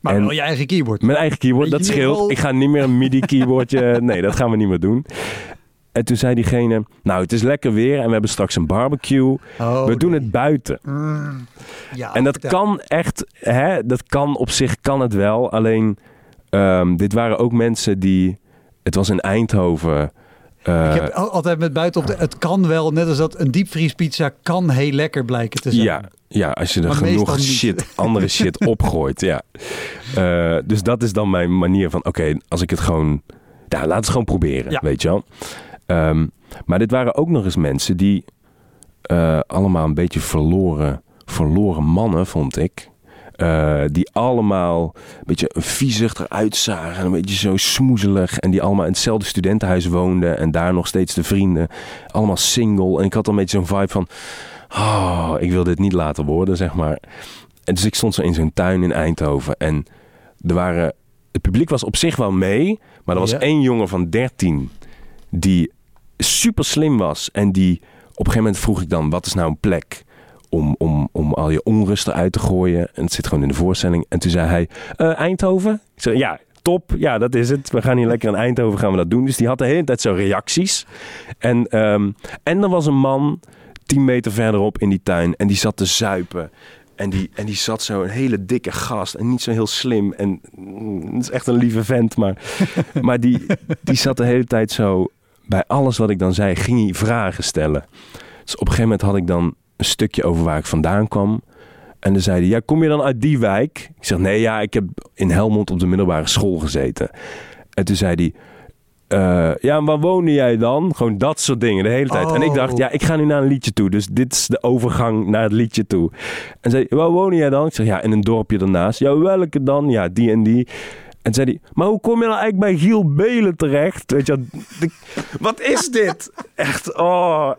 Maar En- wel je eigen keyboard. Mijn eigen keyboard, dat scheelt. Ik ga niet meer een MIDI-keyboardje... nee, dat gaan we niet meer doen. En toen zei diegene... Nou, het is lekker weer en we hebben straks een barbecue. Oh, we doen nee. het buiten. Mm. Ja, en dat kan echt... Hè, dat kan op zich kan het wel. Alleen, ehm, dit waren ook mensen die... Het was in Eindhoven... eh, Ik heb al- altijd met buiten op de... Het kan wel, net als dat een diepvriespizza kan heel lekker blijken te zijn. Ja, ja, als je er Maar genoeg niet. shit, andere shit opgooit. Ja. Eh, dus dat is dan mijn manier van, oké, als ik het gewoon... Ja, laat het gewoon proberen, Ja. weet je wel. Ehm, maar dit waren ook nog eens mensen die eh, allemaal een beetje verloren, verloren mannen, vond ik. Eh, die allemaal een beetje viezig eruit zagen. En een beetje zo smoezelig. En die allemaal in hetzelfde studentenhuis woonden. En daar nog steeds de vrienden. Allemaal single. En ik had al een beetje zo'n vibe van... Oh, ik wil dit niet laten worden, zeg maar. En dus ik stond zo in zo'n tuin in Eindhoven. En er waren... Het publiek was op zich wel mee. Maar er was Ja. één jongen van 13 die super slim was. En die op een gegeven moment vroeg ik dan: wat is nou een plek om, om, om al je onrust eruit te gooien? En het zit gewoon in de voorstelling. En toen zei hij: "Eh, Eindhoven? Ik zei: ja. Top, ja, dat is het. We gaan hier lekker in Eindhoven gaan we dat doen. Dus die had de hele tijd zo reacties. En, ehm, en er was een man tien meter verderop in die tuin en die zat te zuipen. En die, en die zat zo een hele dikke gast en niet zo heel slim. En mm, het is echt een lieve vent, maar, maar die, die zat de hele tijd zo... Bij alles wat ik dan zei, ging hij vragen stellen. Dus op een gegeven moment had ik dan een stukje over waar ik vandaan kwam. En dan zei hij, ja, kom je dan uit die wijk? Ik zeg, nee, ja, ik heb in Helmond op de middelbare school gezeten. En toen zei hij, eh, ja, en waar woonde jij dan? Gewoon dat soort dingen de hele tijd. En ik dacht, Oh. ja, ik ga nu naar een liedje toe. Dus dit is de overgang naar het liedje toe. En zei waar woonde jij dan? Ik zeg, ja, in een dorpje ernaast. Ja, welke dan? Ja, die en die. En zei hij, maar hoe kom je nou eigenlijk bij Giel Belen terecht? Weet je, de- wat is dit? Echt, oh.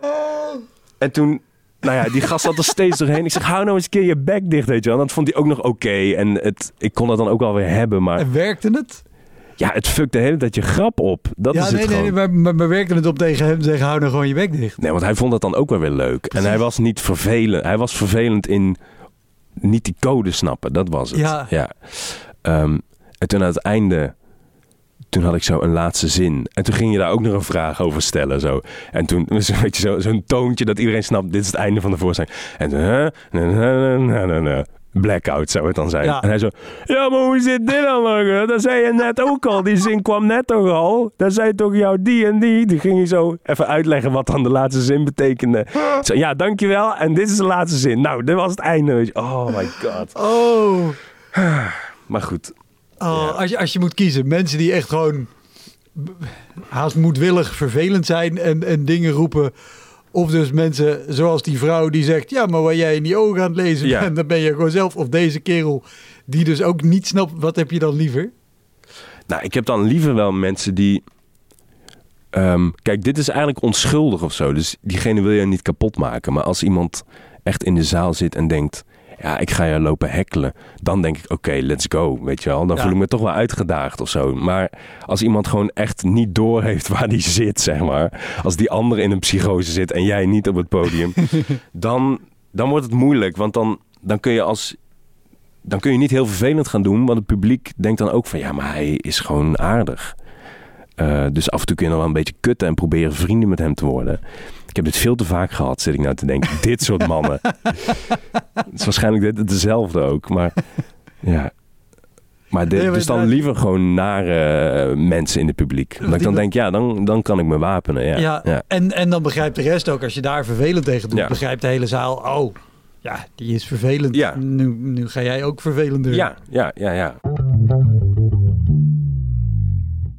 En toen, nou ja, die gast zat er steeds doorheen. Ik zeg, hou nou eens een keer je bek dicht, weet je wel. En dat vond hij ook nog oké. En het, ik kon dat dan ook wel weer hebben. Maar En werkte het? ja, het fukt de hele tijd je grap op. Dat ja, is nee, het nee, gewoon. nee, maar, maar, maar werkte het op tegen hem zeggen, hou nou gewoon je bek dicht. Nee, want hij vond dat dan ook wel weer leuk. En hij was niet vervelend. Hij was vervelend in niet die code snappen. Dat was het. Ja. Ehm, en toen aan het einde, toen had ik zo een laatste zin. En toen ging je daar ook nog een vraag over stellen. Zo. En toen was een beetje zo- zo'n toontje dat iedereen snapt, dit is het einde van de voorstelling. En toen, huh? Na, na, na, na, na. blackout zou het dan zijn. Ja. En hij zo, ja, maar hoe zit dit dan? Dat zei je net ook al. Die zin kwam net toch al? Dat zei toch jou die en die? Die ging je zo even uitleggen wat dan de laatste zin betekende. Zo, ja, dankjewel. En dit is de laatste zin. Nou, dit was het einde. Weet je. Oh my god. Oh, Maar goed. Oh als, je, als je moet kiezen. Mensen die echt gewoon haast moedwillig vervelend zijn en, en dingen roepen. Of dus mensen zoals die vrouw die zegt... Ja, maar waar jij in die ogen aan het lezen Ja. bent, dan ben je gewoon zelf. Of deze kerel die dus ook niet snapt. Wat heb je dan liever? Nou, ik heb dan liever wel mensen die. ehm, kijk, dit is eigenlijk onschuldig of zo. Dus diegene wil je niet kapot maken. Maar als iemand echt in de zaal zit en denkt. Ja, ik ga je lopen hekkelen. Dan denk ik, oké, let's go. Weet je wel. Dan Ja. voel ik me toch wel uitgedaagd of zo. Maar als iemand gewoon echt niet doorheeft waar die zit, zeg maar. Als die andere in een psychose zit en jij niet op het podium. dan, dan wordt het moeilijk. Want dan, dan kun je als dan kun je niet heel vervelend gaan doen, want het publiek denkt dan ook van ja, maar hij is gewoon aardig. Eh, dus af en toe kun je nog wel een beetje kutten en proberen vrienden met hem te worden. Ik heb dit veel te vaak gehad, zit ik nou te denken. dit soort mannen. Het is waarschijnlijk dit, dezelfde ook, maar ja. Maar, dit, Nee, maar dus dan liever gewoon nare eh, mensen in het publiek. Dat ik dan denk, ja, dan, dan kan ik me wapenen. Ja, Ja, ja. En, en dan begrijpt de rest ook, als je daar vervelend tegen doet, Ja. begrijpt de hele zaal, oh, ja, die is vervelend. Ja. Nu, nu ga jij ook vervelender. ja, ja, ja, ja.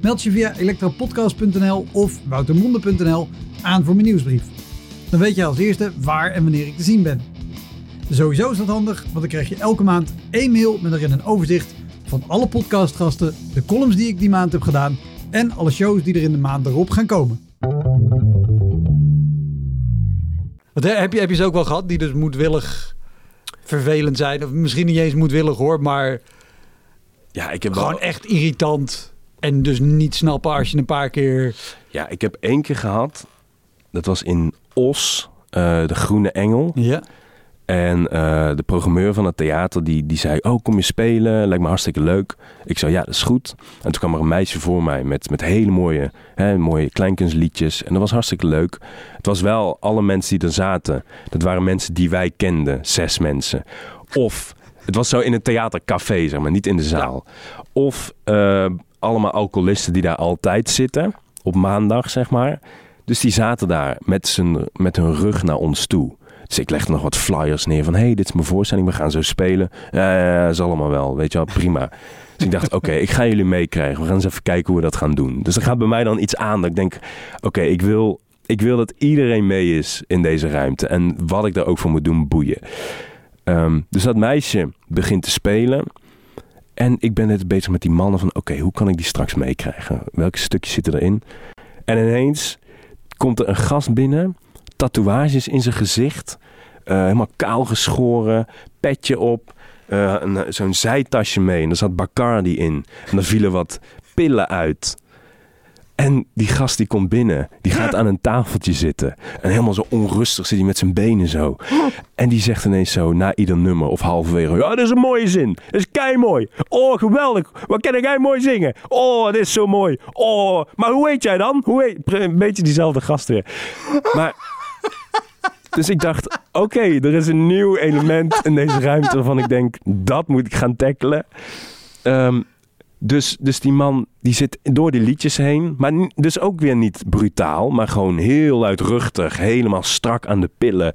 Meld je via elektropodcast.nl of woutermonde.nl aan voor mijn nieuwsbrief. Dan weet je als eerste waar en wanneer ik te zien ben. Sowieso is dat handig, want dan krijg je elke maand één mail met erin een overzicht van alle podcastgasten, de columns die ik die maand heb gedaan en alle shows die er in de maand erop gaan komen. Wat, hè, heb, je, heb je ze ook wel gehad die dus moedwillig vervelend zijn? Of misschien niet eens moedwillig hoor, maar Ja, ik heb wel- gewoon echt irritant. En dus niet snappen als je een paar keer... Ja, ik heb één keer gehad. Dat was in Os, eh, de Groene Engel. Ja. En eh, de programmeur van het theater die, die zei: Oh, kom je spelen? Lijkt me hartstikke leuk. Ik zei: Ja, dat is goed. En toen kwam er een meisje voor mij met, met hele mooie, hè, mooie kleinkunstliedjes. En dat was hartstikke leuk. Het was wel alle mensen die er zaten. Dat waren mensen die wij kenden, zes mensen. Of het was zo in een theatercafé, zeg maar, niet in de zaal. Of eh, allemaal alcoholisten die daar altijd zitten, op maandag, zeg maar. Dus die zaten daar met, z'n, met hun rug naar ons toe. Dus ik legde nog wat flyers neer van... hey, dit is mijn voorstelling, we gaan zo spelen. Ja, ja, is allemaal wel, weet je wel, prima. Dus ik dacht, oké, ik ga jullie meekrijgen. We gaan eens even kijken hoe we dat gaan doen. Dus er gaat bij mij dan iets aan dat ik denk... oké, ik, wil, ik wil dat iedereen mee is in deze ruimte. En wat ik daar ook voor moet doen, boeien. Ehm, dus dat meisje begint te spelen... En ik ben net bezig met die mannen van... oké, hoe kan ik die straks meekrijgen? Welke stukjes zitten erin? En ineens komt er een gast binnen... tatoeages in zijn gezicht... eh, helemaal kaal geschoren, petje op... eh, zo'n zijtasje mee en er zat Bacardi in. En er vielen wat pillen uit. En die gast die komt binnen, die gaat aan een tafeltje zitten. En helemaal zo onrustig zit hij met zijn benen zo. En die zegt ineens zo, na ieder nummer of halverwege... Ja, dat is een mooie zin. Dat is kei mooi. Oh, geweldig. Wat kan jij mooi zingen? Oh, dit is zo mooi. Oh, maar hoe heet jij dan? Hoe heet... Een beetje diezelfde gast weer. Maar... Dus ik dacht, oké, er is een nieuw element in deze ruimte waarvan ik denk, dat moet ik gaan tackelen. Ehm, dus, dus die man die zit door die liedjes heen, maar dus ook weer niet brutaal, maar gewoon heel luidruchtig, helemaal strak aan de pillen.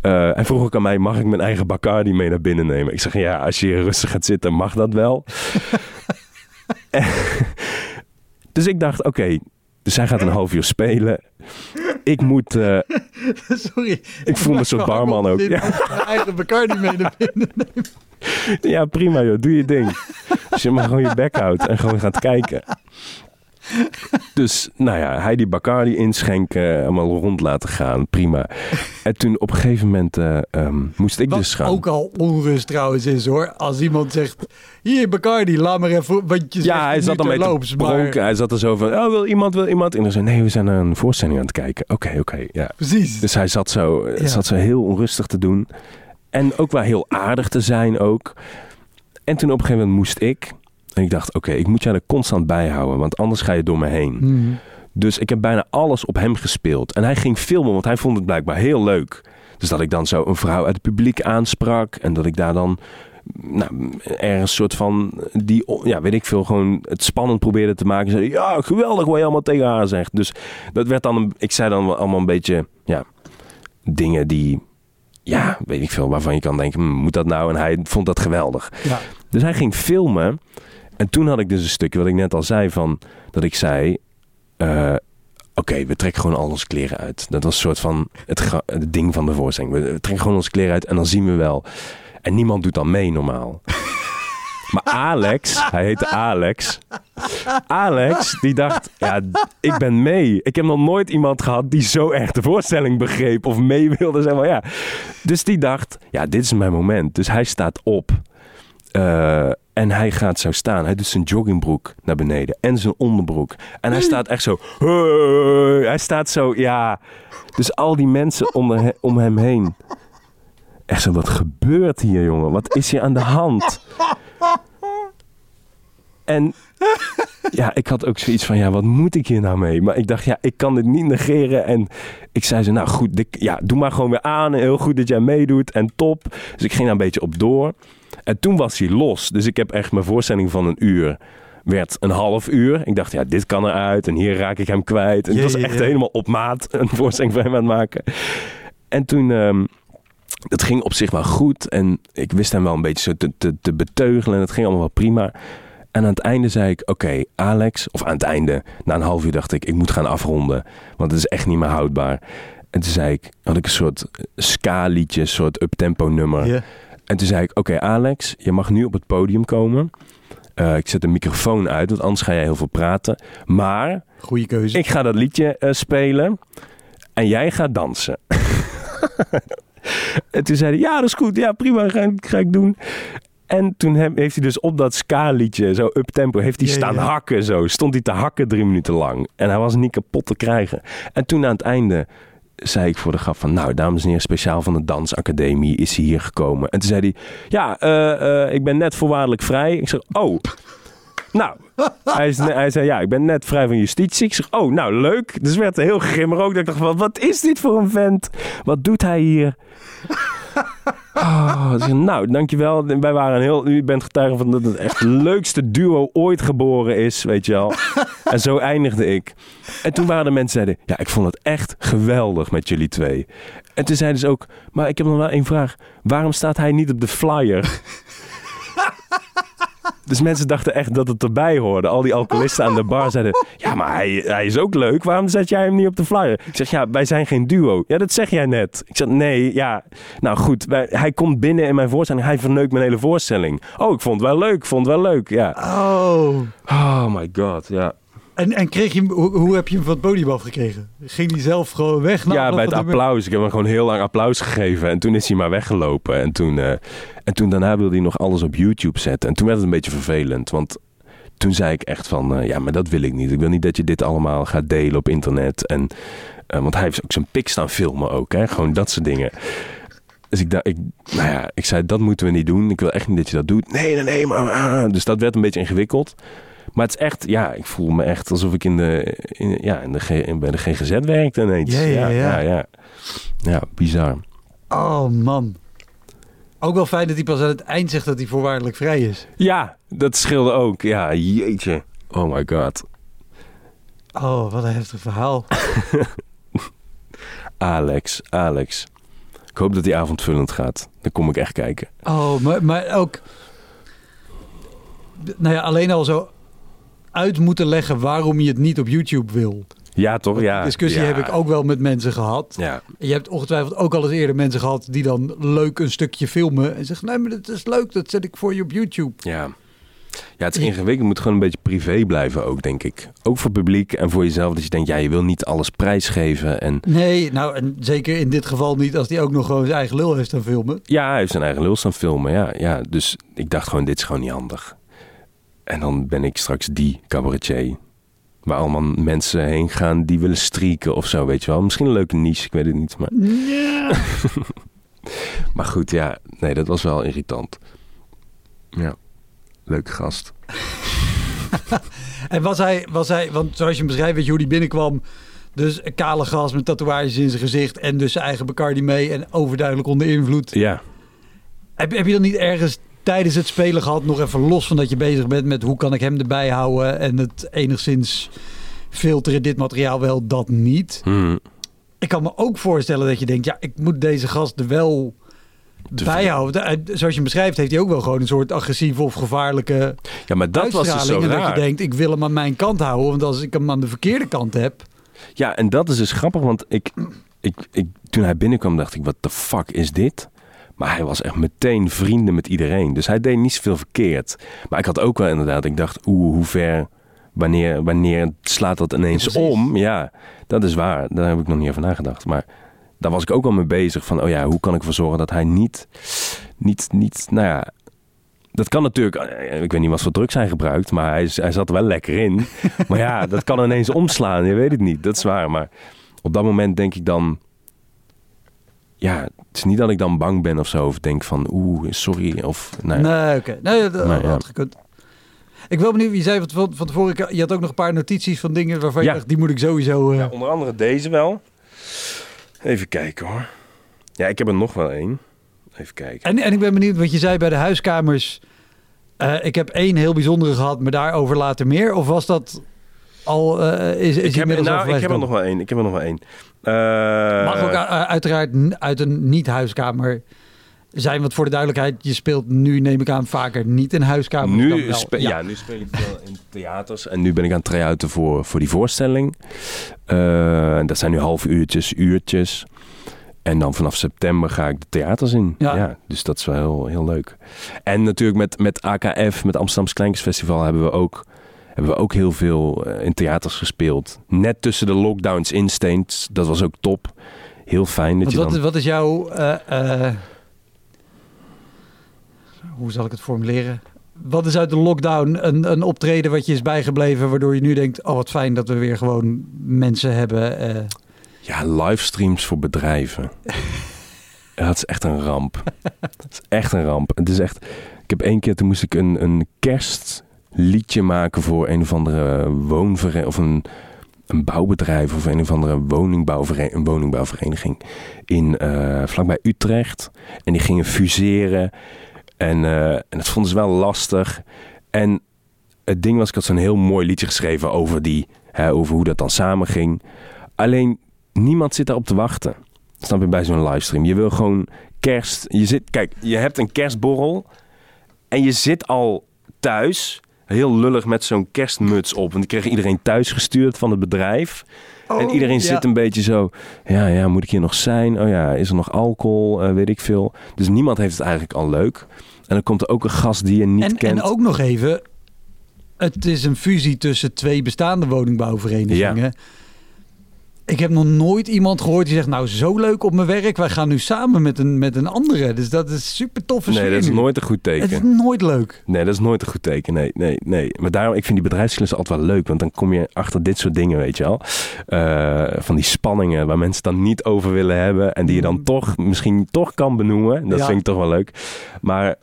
Eh en vroeg ook aan mij, mag ik mijn eigen Bacardi mee naar binnen nemen? Ik zeg, ja, als je hier rustig gaat zitten, mag dat wel. dus ik dacht, oké, dus hij gaat een half uur spelen. Ik moet... eh, Sorry. ik voel me een soort barman ook. Ja. Mijn eigen Bacardi mee naar binnen. Ja, prima joh. Doe je ding. Als je maar gewoon je bek houdt en gewoon gaat kijken. Dus nou ja, hij die Bacardi inschenken, helemaal rond laten gaan, prima. En toen op een gegeven moment eh, ehm, moest ik Wat dus gaan. ook al onrust trouwens is hoor. Als iemand zegt, hier Bacardi, laat maar even, want je Ja, hij zat dan mee te maar-. Hij zat er zo van, oh, wil iemand, wil iemand? En dan zei nee, we zijn naar een voorstelling aan het kijken. Oké, oké, ja. Precies. Dus hij zat zo, eh, Ja. zat zo heel onrustig te doen. En ook wel heel aardig te zijn ook. En toen op een gegeven moment moest ik. En ik dacht, oké, ik moet jou er constant bij houden. Want anders ga je door me heen. Mhm. Dus ik heb bijna alles op hem gespeeld. En hij ging filmen, want hij vond het blijkbaar heel leuk. Dus dat ik dan zo een vrouw uit het publiek aansprak. En dat ik daar dan nou, ergens soort van, die, ja, weet ik veel, gewoon het spannend probeerde te maken. Zei, ja, geweldig wat je allemaal tegen haar zegt. Dus dat werd dan, een, ik zei dan allemaal een beetje, ja, dingen die, ja, weet ik veel, waarvan je kan denken, hm, moet dat nou? En hij vond dat geweldig. Ja. Dus hij ging filmen. En toen had ik dus een stukje wat ik net al zei van dat ik zei. eh, Oké, we trekken gewoon al onze kleren uit. Dat was een soort van het, het ding van de voorstelling. We we trekken gewoon onze kleren uit en dan zien we wel. En niemand doet dan mee normaal. Maar Alex, hij heette Alex. Alex, die dacht, ja, ik ben mee. Ik heb nog nooit iemand gehad die zo erg de voorstelling begreep of mee wilde. Maar, ja. Dus die dacht, ja, dit is mijn moment. Dus hij staat op. Eh, en hij gaat zo staan. Hij doet zijn joggingbroek naar beneden. En zijn onderbroek. En hij staat echt zo. "Hey." Hij staat zo, ja. Dus al die mensen om, om hem heen. Echt zo, wat gebeurt hier, jongen? Wat is hier aan de hand? En ja, ik had ook zoiets van, ja, wat moet ik hier nou mee? Maar ik dacht, ja, ik kan dit niet negeren. En ik zei ze, nou goed, dik- ja, doe maar gewoon weer aan. En heel goed dat jij meedoet en top. Dus ik ging daar een beetje op door. En toen was hij los. Dus ik heb echt mijn voorstelling van een uur werd een half uur. Ik dacht, ja, dit kan eruit. En hier raak ik hem kwijt. En het was echt helemaal op maat een voorstelling van hem aan het maken. En toen... ehm, dat ging op zich wel goed. En ik wist hem wel een beetje zo te, te, te beteugelen. En het ging allemaal wel prima. En aan het einde zei ik, oké, Alex... Of aan het einde, na een half uur dacht ik... ik moet gaan afronden. Want het is echt niet meer houdbaar. En toen zei ik, had ik een soort ska-liedje... een soort uptempo nummer. En toen zei ik, oké Alex, je mag nu op het podium komen. Eh, ik zet de microfoon uit, want anders ga jij heel veel praten. Maar Goeie keuze. ik ga dat liedje eh, spelen en jij gaat dansen. en toen zei hij, ja dat is goed, ja prima, ga, ga ik doen. En toen heeft hij dus op dat ska-liedje, zo up-tempo, heeft hij Ja, staan ja. hakken zo. Stond hij te hakken drie minuten lang. En hij was niet kapot te krijgen. En toen aan het einde zei ik voor de grap van... Nou, dames en heren, speciaal van de Dansacademie is hij hier gekomen. En toen zei hij... Ja, eh, eh, ik ben net voorwaardelijk vrij. Ik zeg, oh... Nou, hij, hij zei ja, ik ben net vrij van justitie. Ik zeg, oh, nou leuk. Dus werd heel grimmig ook. Dat ik dacht, wat, wat is dit voor een vent? Wat doet hij hier? Oh, nou, dankjewel. Wij waren een heel, u bent getuige van dat het echt leukste duo ooit geboren is, weet je wel. En zo eindigde ik. En toen waren de mensen zeiden, ja, ik vond het echt geweldig met jullie twee. En toen zeiden ze ook, maar ik heb nog wel één vraag. Waarom staat hij niet op de flyer? Dus mensen dachten echt dat het erbij hoorde. Al die alcoholisten aan de bar zeiden... Ja, maar hij, hij is ook leuk. Waarom zet jij hem niet op de flyer? Ik zeg, ja, wij zijn geen duo. Ja, dat zeg jij net. Ik zeg, nee, ja. Nou goed, wij- hij komt binnen in mijn voorstelling. Hij verneukt mijn hele voorstelling. Oh, ik vond het wel leuk. Vond het wel leuk, ja. Oh. Oh my god, ja. En, en kreeg je hem, hoe, hoe heb je hem van het podium afgekregen? Ging hij zelf gewoon weg? Ja, bij het applaus. Ik heb hem gewoon heel lang applaus gegeven. En toen is hij maar weggelopen. En toen, eh, en toen daarna wilde hij nog alles op YouTube zetten. En toen werd het een beetje vervelend. Want toen zei ik echt van... eh, ja, maar dat wil ik niet. Ik wil niet dat je dit allemaal gaat delen op internet. En, eh, want hij heeft ook zijn pik staan filmen ook. Hè? Gewoon dat soort dingen. Dus ik, dacht, ik, nou ja, ik zei, dat moeten we niet doen. Ik wil echt niet dat je dat doet. Nee, nee, nee. Maar, ah. Dus dat werd een beetje ingewikkeld. Maar het is echt, ja, ik voel me echt alsof ik in de, in, ja, in de, G- in- bij de GGZ werkte ineens. Ja, ja, ja. ja, ja. Ja, bizar. Oh man. Ook wel fijn dat hij pas aan het eind zegt dat hij voorwaardelijk vrij is. Ja, dat scheelde ook. Ja, jeetje. Oh my god. Oh, wat een heftig verhaal. Alex, Alex. Ik hoop dat die avondvullend gaat. Dan kom ik echt kijken. Oh, maar, maar ook... Nou ja, alleen al zo uit moeten leggen waarom je het niet op YouTube wil. Ja, toch? Ja. Die discussie ja. heb ik ook wel met mensen gehad. Ja, Je hebt ongetwijfeld ook al eens eerder mensen gehad die dan leuk een stukje filmen en zeggen: Nee, maar dat is leuk, dat zet ik voor je op YouTube. ja. Ja, het is ingewikkeld. Het moet gewoon een beetje privé blijven ook, denk ik. Ook voor publiek en voor jezelf. Dat je denkt, ja, je wil niet alles prijsgeven. En Nee, nou en zeker in dit geval niet als hij ook nog gewoon zijn eigen lul heeft aan filmen. ja, hij heeft zijn eigen lul staan filmen. Ja, ja, dus ik dacht gewoon, dit is gewoon niet handig. En dan ben ik straks die cabaretier. Waar allemaal mensen heen gaan die willen strieken of zo, weet je wel. Misschien een leuke niche, ik weet het niet. Maar, Ja. maar goed, ja. Nee, dat was wel irritant. Ja, leuke gast. En was hij, was hij, want zoals je hem beschrijft, weet je hoe hij binnenkwam. Dus een kale gast met tatoeages in zijn gezicht en dus zijn eigen Bacardi mee en overduidelijk onder invloed. Ja, Heb, heb je dan niet ergens tijdens het spelen gehad, nog even los van dat je bezig bent met hoe kan ik hem erbij houden en het enigszins filteren, dit materiaal wel, dat niet. hm. Ik kan me ook voorstellen dat je denkt, ja, ik moet deze gast er wel bijhouden. En Zoals je hem beschrijft, heeft hij ook wel gewoon een soort agressieve of gevaarlijke ja maar dat was dus zo en dat raar. je denkt, ik wil hem aan mijn kant houden, want als ik hem aan de verkeerde kant heb, Ja, en dat is dus grappig, want ik, ik, ik, toen hij binnenkwam dacht ik, wat de fuck is dit? Maar hij was echt meteen vrienden met iedereen. Dus hij deed niet zoveel verkeerd. Maar ik had ook wel inderdaad, ik dacht, oeh, hoe ver, wanneer, wanneer slaat dat ineens precies. om? Ja, dat is waar. Daar heb ik nog niet over nagedacht. Maar daar was ik ook al mee bezig van, oh ja, hoe kan ik ervoor zorgen dat hij niet, niet, niet, nou ja... Dat kan natuurlijk, eh, ik weet niet wat voor drugs hij gebruikt, maar hij, hij zat er wel lekker in. Maar ja, dat kan ineens omslaan, je weet het niet. Dat is waar, maar op dat moment denk ik dan... Ja, het is niet dat ik dan bang ben of zo, of denk van oeh, sorry, of... Nou, ja. Nee, oké. Nee, dat Maar ja. had gekund. Ik wil benieuwd, je zei van, van, tevoren, je had ook nog een paar notities van dingen waarvan je dacht, die moet ik sowieso... eh, Ja, onder andere deze wel. Even kijken hoor. Ja, ik heb er nog wel één. Even kijken. En, en ik ben benieuwd, wat je zei bij de huiskamers, eh, ik heb één heel bijzondere gehad, maar daarover later meer. Of was dat al, eh, is, is ik, heb, nou, ik heb er nog wel één. Ik heb er nog wel één. Eh, Mag ook uh, uiteraard uit een niet-huiskamer zijn, want voor de duidelijkheid, je speelt nu, neem ik aan, vaker niet in huiskamers. dan nu, wel. spe- ja. nu speel ik veel in theaters. En nu ben ik aan het try-outen voor, voor die voorstelling. Eh, en dat zijn nu half uurtjes, uurtjes. En dan vanaf september ga ik de theaters in. Ja. Ja. dus dat is wel heel, heel leuk. En natuurlijk met, met AKF, met Amsterdamse Kleinkunstfestival, hebben we ook, hebben we ook heel veel eh, in theaters gespeeld. Net tussen de lockdowns in Steens. Dat was ook top. Heel fijn dat Want je wat, dan... is, wat is jouw... eh, eh, hoe zal ik het formuleren? Wat is uit de lockdown een, een optreden wat je is bijgebleven... waardoor je nu denkt, oh wat fijn dat we weer gewoon mensen hebben... Ja, livestreams voor bedrijven. Ja, het is echt een ramp. Het is echt een ramp. Het is echt... Ik heb één keer, toen moest ik een, een kerstliedje maken voor een of andere woonvereniging... of een, een bouwbedrijf of een of andere woningbouwvereniging, een woningbouwvereniging in, eh, vlakbij Utrecht. En die gingen fuseren. En, eh, en dat vonden ze wel lastig. En het ding was, ik had zo'n heel mooi liedje geschreven over, die, hè, over hoe dat dan samen ging. Alleen niemand zit daarop te wachten. Snap je bij zo'n livestream? Je wil gewoon kerst. Je zit, kijk, je hebt een kerstborrel. En je zit al thuis. Heel lullig met zo'n kerstmuts op. Want die kreeg iedereen thuis gestuurd van het bedrijf. en Oh, iedereen ja. zit een beetje zo. Ja, ja, moet ik hier nog zijn? Oh ja, is er nog alcohol? Eh, weet ik veel. Dus niemand heeft het eigenlijk al leuk. En dan komt er ook een gast die je niet En, kent. en ook nog even, het is een fusie tussen twee bestaande woningbouwverenigingen. Ik heb nog nooit iemand gehoord die zegt, nou zo leuk op mijn werk, wij gaan nu samen met een, met een andere. Dus dat is super toffe nee, dat is nooit een goed teken. Het is nooit leuk. Nee, dat is nooit een goed teken. Nee, nee, nee. Maar daarom, ik vind die bedrijfsklussen altijd wel leuk. Want dan kom je achter dit soort dingen, weet je wel. Eh, van die spanningen waar mensen dan niet over willen hebben. En die je dan Mm. toch, misschien toch kan benoemen. Dat Ja. vind ik toch wel leuk. Maar,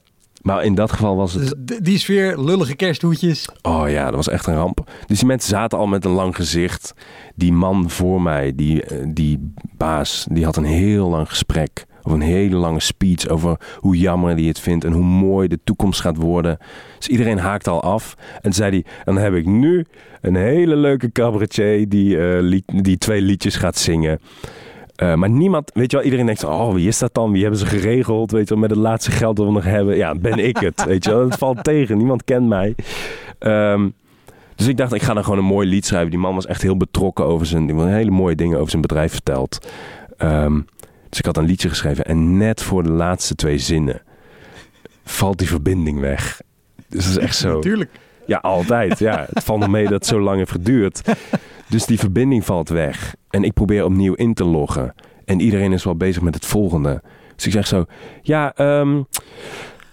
maar in dat geval was het... Dus die sfeer, lullige kersthoedjes. Oh ja, dat was echt een ramp. Dus die mensen zaten al met een lang gezicht. Die man voor mij, die, eh, die baas, die had een heel lang gesprek. Of een hele lange speech over hoe jammer hij het vindt en hoe mooi de toekomst gaat worden. Dus iedereen haakte al af. En zei hij, dan heb ik nu een hele leuke cabaretier die, eh, lied- die twee liedjes gaat zingen. Eh, maar niemand, weet je wel, iedereen denkt, oh, wie is dat dan? Wie hebben ze geregeld? Weet je wel, met het laatste geld dat we nog hebben. Ja, ben ik het, weet je wel. Het valt tegen, niemand kent mij. Ehm, dus ik dacht, ik ga dan gewoon een mooi lied schrijven. Die man was echt heel betrokken over zijn... Die hele mooie dingen over zijn bedrijf verteld. Ehm, dus ik had een liedje geschreven. En net voor de laatste twee zinnen... valt die verbinding weg. Dus dat is echt zo. Natuurlijk. Ja, altijd. Ja, het valt nog mee dat het zo lang heeft geduurd. Dus die verbinding valt weg. En ik probeer opnieuw in te loggen. En iedereen is wel bezig met het volgende. Dus ik zeg zo, ja, ehm,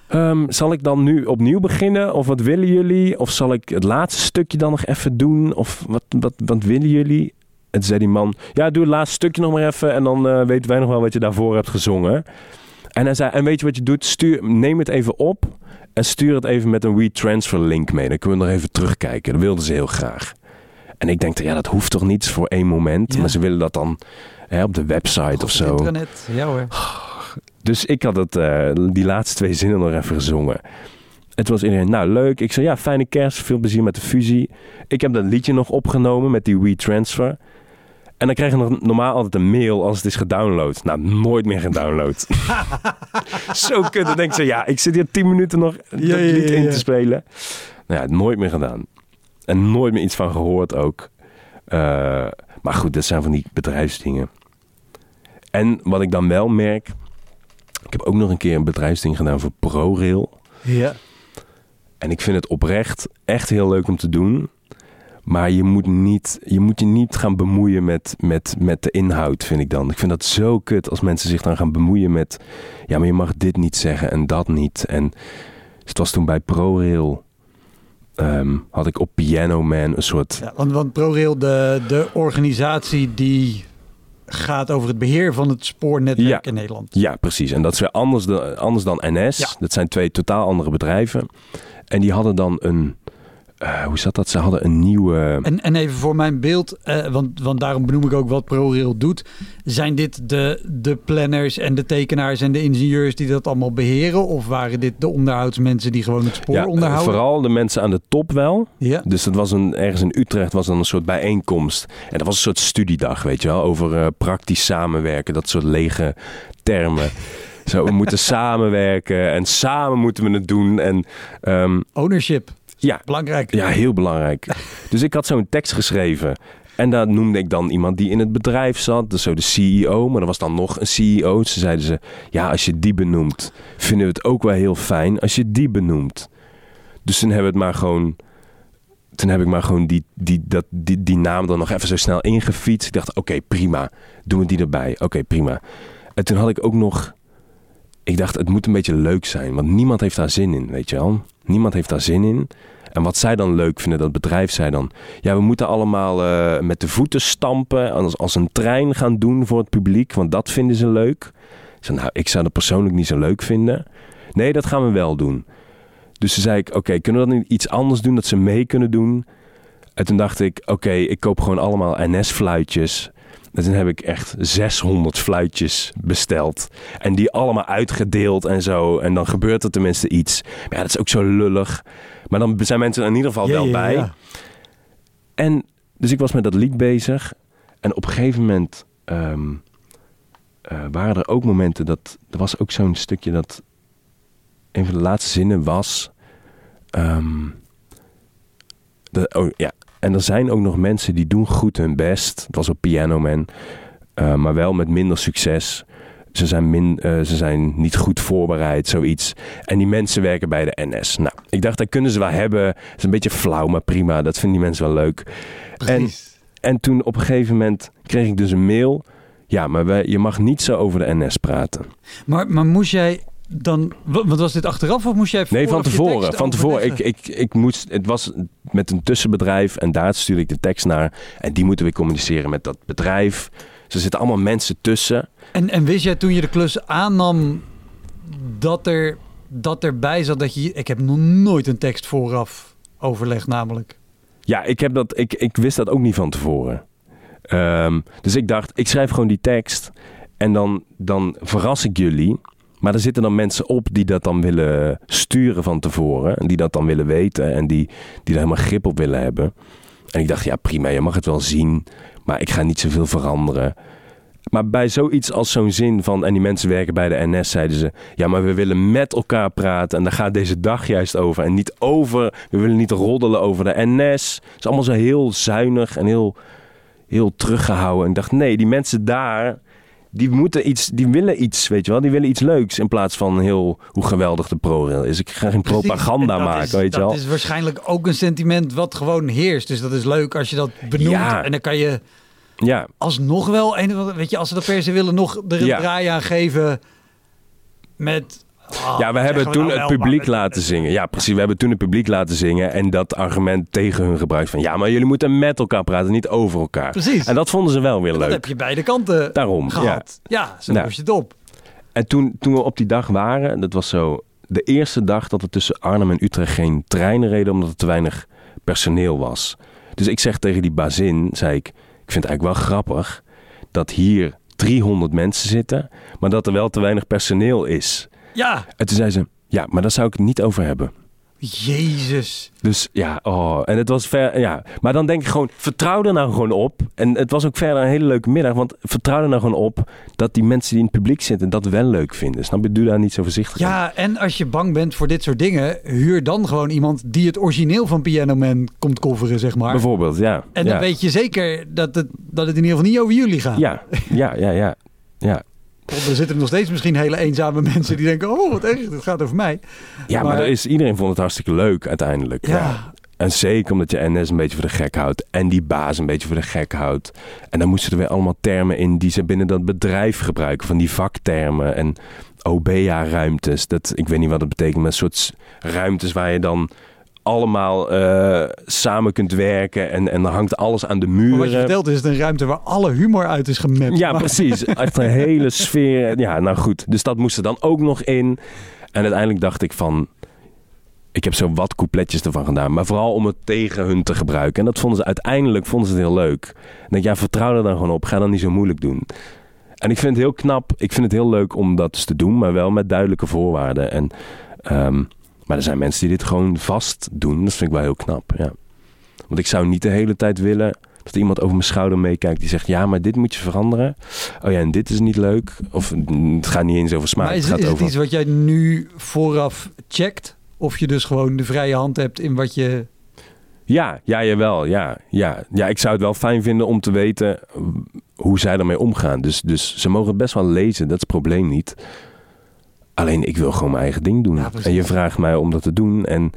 ehm, zal ik dan nu opnieuw beginnen? Of wat willen jullie? Of zal ik het laatste stukje dan nog even doen? Of wat, wat, wat willen jullie? En zei die man, ja, doe het laatste stukje nog maar even. En dan eh, weten wij nog wel wat je daarvoor hebt gezongen. En hij zei, en weet je wat je doet? Stuur, neem het even op en stuur het even met een WeTransfer link mee. Dan kunnen we nog even terugkijken. Dat wilden ze heel graag. En ik denk, ja, dat hoeft toch niet voor één moment. Ja. Maar ze willen dat dan hè, op de website of zo. Intranet. Ja hoor. Dus ik had het, eh, die laatste twee zinnen nog even gezongen. En toen was iedereen, nou leuk. Ik zei, ja, fijne kerst, veel plezier met de fusie. Ik heb dat liedje nog opgenomen met die WeTransfer. En dan krijg je nog normaal altijd een mail als het is gedownload. Nou, nooit meer gedownload. Zo kut. Dan denk zo, ja, ik zit hier tien minuten nog dat Ja, ja, lied ja, in te spelen. Nou ja, nooit meer gedaan. En nooit meer iets van gehoord ook. Eh, maar goed, dat zijn van die bedrijfsdingen. En wat ik dan wel merk... Ik heb ook nog een keer een bedrijfsding gedaan voor ProRail. Ja. En ik vind het oprecht echt heel leuk om te doen. Maar je moet, niet, je moet je niet gaan bemoeien met, met, met de inhoud, vind ik dan. Ik vind dat zo kut als mensen zich dan gaan bemoeien met... Ja, maar je mag dit niet zeggen en dat niet. En het was toen bij ProRail... ehm, had ik op Piano Man een soort... Ja, want, want ProRail, de, de organisatie die gaat over het beheer van het spoornetwerk Ja. in Nederland. Ja, precies. En dat is weer anders, dan- anders dan NS. Ja. Dat zijn twee totaal andere bedrijven. En die hadden dan een... eh, hoe zat dat? Ze hadden een nieuwe... En, en even voor mijn beeld, eh, want, want daarom benoem ik ook wat ProRail doet. Zijn dit de, de planners en de tekenaars en de ingenieurs die dat allemaal beheren? Of waren dit de onderhoudsmensen die gewoon het spoor Ja, onderhouden? vooral de mensen aan de top wel. Ja. Dus dat was een, ergens in Utrecht was dan een soort bijeenkomst. En dat was een soort studiedag, weet je wel. Over eh, praktisch samenwerken. Dat soort lege termen. Zo, we moeten samenwerken en samen moeten we het doen. En ehm, Ownership, ja, belangrijk. ja, heel belangrijk. Dus ik had zo'n tekst geschreven. En daar noemde ik dan iemand die in het bedrijf zat. Dus zo de CEO. Maar er was dan nog een CEO. Ze zeiden ze, ja, als je die benoemt, vinden we het ook wel heel fijn als je die benoemt. Dus toen hebben we het maar gewoon... Toen heb ik maar gewoon die, die, dat, die, die naam dan nog even zo snel ingefietst. Ik dacht, oké, prima. Doen we die erbij. Oké, prima. En toen had ik ook nog... Ik dacht, het moet een beetje leuk zijn. Want niemand heeft daar zin in, weet je wel. Niemand heeft daar zin in. En wat zij dan leuk vinden, dat bedrijf zei dan... Ja, we moeten allemaal eh, met de voeten stampen... Als, als een trein gaan doen voor het publiek. Want dat vinden ze leuk. Ik zei, nou, ik zou dat persoonlijk niet zo leuk vinden. Nee, dat gaan we wel doen. Dus toen zei ik, oké, kunnen we dan iets anders doen... dat ze mee kunnen doen? En toen dacht ik, oké, ik koop gewoon allemaal NS-fluitjes... En toen heb ik echt 600 fluitjes besteld. En die allemaal uitgedeeld en zo. En dan gebeurt er tenminste iets. Maar ja, dat is ook zo lullig. Maar dan zijn mensen er in ieder geval Ja, wel ja, bij. ja. En dus ik was met dat lied bezig. En op een gegeven moment eh, waren er ook momenten dat... Er was ook zo'n stukje dat... Een van de laatste zinnen was... ehm, de, oh, ja. En er zijn ook nog mensen die doen goed hun best. Het was op Piano Man. eh, maar wel met minder succes. Ze zijn, min, eh, ze zijn niet goed voorbereid, zoiets. En die mensen werken bij de NS. Nou, ik dacht, dat kunnen ze wel hebben. Het is een beetje flauw, maar prima. Dat vinden die mensen wel leuk. Precies. En toen op een gegeven moment kreeg ik dus een mail. Ja, maar wij, je mag niet zo over de NS praten. Maar, maar moest jij dan... wa- Want was dit achteraf of moest jij Nee, van tevoren. Van tevoren. Ik, ik, ik moest, het was met een tussenbedrijf en daar stuurde ik de tekst naar. En die moeten weer communiceren met dat bedrijf. Dus er zitten allemaal mensen tussen. En, en wist jij toen je de klus aannam dat er dat erbij zat dat je... Ik heb nog nooit een tekst vooraf overlegd namelijk. Ja, ik, heb dat, ik, ik wist dat ook niet van tevoren. Ehm, dus ik dacht, ik schrijf gewoon die tekst. En dan, dan verras ik jullie. Maar er zitten dan mensen op die dat dan willen sturen van tevoren. En die dat dan willen weten. En die, die er helemaal grip op willen hebben. En ik dacht, ja prima, je mag het wel zien. Maar ik ga niet zoveel veranderen. Maar bij zoiets als zo'n zin van... en die mensen werken bij de NS, zeiden ze... ja, maar we willen met elkaar praten... en daar gaat deze dag juist over. En niet over... we willen niet roddelen over de NS. Het is allemaal zo heel zuinig en heel, heel teruggehouden. En ik dacht, nee, die mensen daar... die moeten iets, die willen iets, weet je wel. Die willen iets leuks in plaats van heel hoe geweldig de ProRail is. Ik ga geen propaganda En dat maken, is, weet je dat wel. is waarschijnlijk ook een sentiment wat gewoon heerst. Dus dat is leuk als je dat benoemt. Ja. En dan kan je Ja, alsnog wel, weet je, als ze dat per se willen, nog er een Ja. draai aan geven met... ah, ja we hebben toen nou het publiek laten zingen. Ja, precies. We hebben toen het publiek laten zingen en dat argument tegen hun gebruikt van ja, maar jullie moeten met elkaar praten, niet over elkaar. Precies. En dat vonden ze wel weer Dat leuk. heb je beide kanten Daarom, gehad. Ja, zo Nou. je het op. En toen, toen we op die dag waren, dat was zo de eerste dag dat er tussen Arnhem en Utrecht geen treinen reden omdat er te weinig personeel was. Dus ik zeg tegen die bazin, zei ik, ik vind het eigenlijk wel grappig dat hier 300 mensen zitten, maar dat er wel te weinig personeel is. Ja, En toen zei ze, ja, maar daar zou ik het niet over hebben. Jezus. Dus ja, oh, en het was ver, ja. Maar dan denk ik gewoon, vertrouw er nou gewoon op. En het was ook verder een hele leuke middag, want vertrouw er nou gewoon op dat die mensen die in het publiek zitten dat wel leuk vinden. Snap je? Doe daar niet zo voorzichtig aan. Ja, en als je bang bent voor dit soort dingen, huur dan gewoon iemand die het origineel van Piano Man komt coveren, zeg maar. Bijvoorbeeld, ja. En ja. dan weet je zeker dat het, dat het in ieder geval niet over jullie gaat. Ja, ja, ja, ja. ja. Er zitten nog steeds misschien hele eenzame mensen die denken, oh wat erg, het gaat over mij. Ja, maar, Maar- er is, iedereen vond het hartstikke leuk uiteindelijk. Ja. En zeker omdat je NS een beetje voor de gek houdt. En die baas een beetje voor de gek houdt. En dan moesten er weer allemaal termen in die ze binnen dat bedrijf gebruiken. Van die vaktermen en OBA-ruimtes. Dat, ik weet niet wat dat betekent, maar een soort ruimtes waar je dan allemaal eh, samen kunt werken. En, en dan hangt alles aan de Maar wat je muren. vertelt is het een ruimte waar alle humor uit is gemapt. Ja, Maar- precies. Echt een hele sfeer. Ja, nou goed. Dus dat moest er dan ook nog in. En uiteindelijk dacht ik van... Ik heb zo wat coupletjes ervan gedaan. Maar vooral om het tegen hun te gebruiken. En dat vonden ze uiteindelijk vonden ze het heel leuk. En denk, ja, vertrouw er dan gewoon op. Ga dan niet zo moeilijk doen. En ik vind het heel knap. Ik vind het heel leuk om dat dus te doen. Maar wel met duidelijke voorwaarden. En, ehm, maar er zijn mensen die dit gewoon vast doen. Dat vind ik wel heel knap, ja. Want ik zou niet de hele tijd willen dat iemand over mijn schouder meekijkt die zegt: Ja, maar dit moet je veranderen. Oh ja, en dit is niet leuk. Of mm, het gaat niet eens over smaak. Maar is, het gaat is het iets wat jij nu vooraf checkt? Of je dus gewoon de vrije hand hebt in wat je... Ja, ja, jawel. Ja, ja. ja, ik zou het wel fijn vinden om te weten hoe zij ermee omgaan. Dus, dus ze mogen het best wel lezen, dat is het probleem niet. Alleen ik wil gewoon mijn eigen ding doen. Ja, en je vraagt mij om dat te doen. En, en,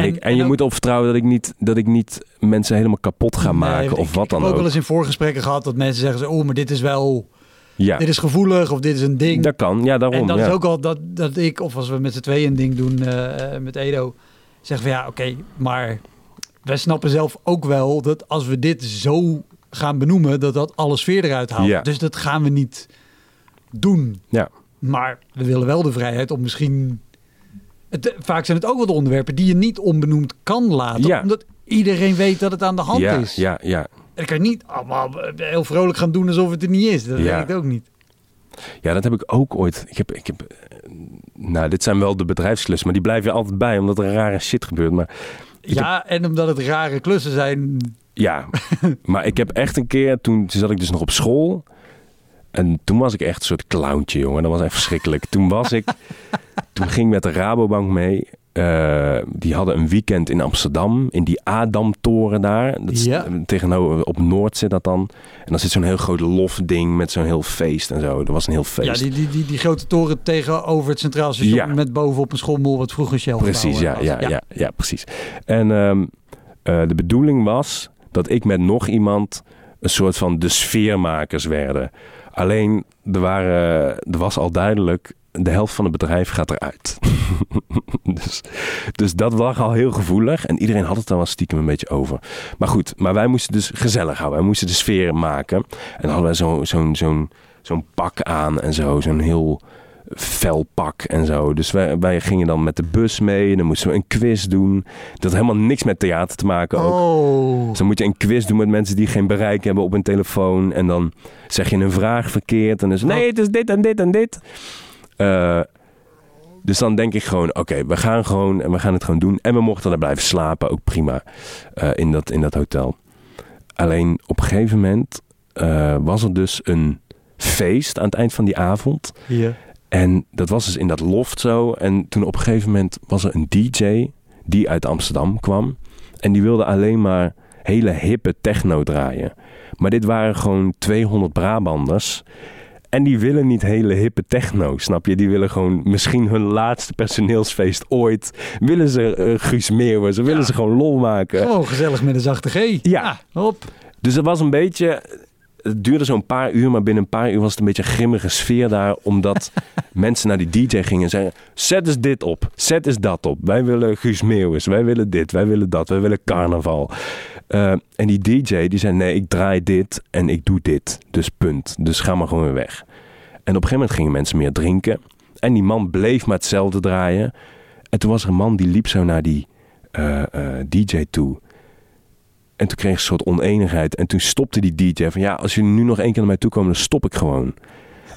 En- ik, en, en je ook- moet op vertrouwen dat ik, niet, dat ik niet mensen helemaal kapot ga Nee, maken of ik- wat ik dan heb ook wel ook. eens in voorgesprekken gehad dat mensen zeggen... zo, Oh, maar dit is wel... Ja, Dit is gevoelig of dit is een ding. dat kan. Ja, daarom. en dat ja. is ook al dat, dat ik, of als we met z'n tweeën een ding doen eh, eh, met Edo... zeggen van ja, oké, maar wij snappen zelf ook wel... dat als we dit zo gaan benoemen... dat dat alle sfeer eruit haalt. Ja. Dus dat gaan we niet doen. Ja. Maar we willen wel de vrijheid om misschien... Het, vaak zijn het ook wel de onderwerpen die je niet onbenoemd kan laten. Ja. Omdat iedereen weet dat het aan de hand ja, is. ja, ja. En dan kan je niet allemaal heel vrolijk gaan doen alsof het er niet is. Dat werkt ook niet. Ja, dat heb ik ook ooit. Ik heb, ik heb, eh, nou, dit zijn wel de bedrijfsklussen, maar die blijven er altijd bij omdat er rare shit gebeurt. Maar Ik ja, en omdat het rare klussen zijn. ja, maar ik heb echt een keer, toen zat ik dus nog op school. En toen was ik echt een soort clowntje, jongen. Dat was echt verschrikkelijk. Toen was ik, toen ging ik met de Rabobank mee. Eh, die hadden een weekend in Amsterdam, in die Adamtoren daar. Dat Ja. Tegenover, op Noord zit dat dan. En dan zit zo'n heel groot lofding met zo'n heel feest en zo. Dat was een heel feest. Ja, die, die, die, die grote toren tegenover het Centraal Station. Ja. Met bovenop een schommel wat vroeger Shell Precies, ja, ja, ja, ja, precies. En ehm, eh, de bedoeling was dat ik met nog iemand een soort van de sfeermakers werden. Alleen, er, waren, er was al duidelijk, de helft van het bedrijf gaat eruit. dus, dus dat lag al heel gevoelig. En iedereen had het dan wel stiekem een beetje over. Maar goed, maar wij moesten dus gezellig houden. Wij moesten de sfeer maken. En hadden wij zo- zo'n zo'n zo'n pak aan en zo. Zo'n heel fel pak en zo. Dus wij, wij gingen dan met de bus mee. En dan moesten we een quiz doen. Dat had helemaal niks met theater te maken ook. Oh. Dus dan moet je een quiz doen met mensen die geen bereik hebben op een telefoon. En dan zeg je een vraag verkeerd. En dan is nee, het is dit en dit en dit. Eh, dus dan denk ik gewoon, oké, we gaan gewoon en we gaan het gewoon doen. En we mochten daar blijven slapen, ook prima, eh, in, dat, in dat hotel. Alleen op een gegeven moment eh, was er dus een feest aan het eind van die avond. Ja. En dat was dus in dat loft zo. En toen op een gegeven moment was er een DJ die uit Amsterdam kwam. En die wilde alleen maar hele hippe techno draaien. Maar dit waren gewoon 200 Brabanders. En die willen niet hele hippe techno, snap je? Die willen gewoon misschien hun laatste personeelsfeest ooit. Willen ze uh, Guus Meeuwen, ze willen ze gewoon lol maken. Gewoon gezellig met een zachte G. Ja. hop. Dus het was een beetje... Het duurde zo'n paar uur, maar binnen een paar uur was het een beetje een grimmige sfeer daar. Omdat mensen naar die DJ gingen en zeiden... Zet eens dit op, zet eens dat op. Wij willen Guus Meeuwis, wij willen dit, wij willen dat, wij willen carnaval. Uh, en die DJ die zei: Nee, ik draai dit en ik doe dit. Dus punt. Dus ga maar gewoon weer weg. En op een gegeven moment gingen mensen meer drinken. En die man bleef maar hetzelfde draaien. En toen was er een man die liep zo naar die uh, uh, DJ toe. En toen kreeg ze een soort oneenigheid. En toen stopte die DJ van ja, als jullie nu nog één keer naar mij toe komen, dan stop ik gewoon.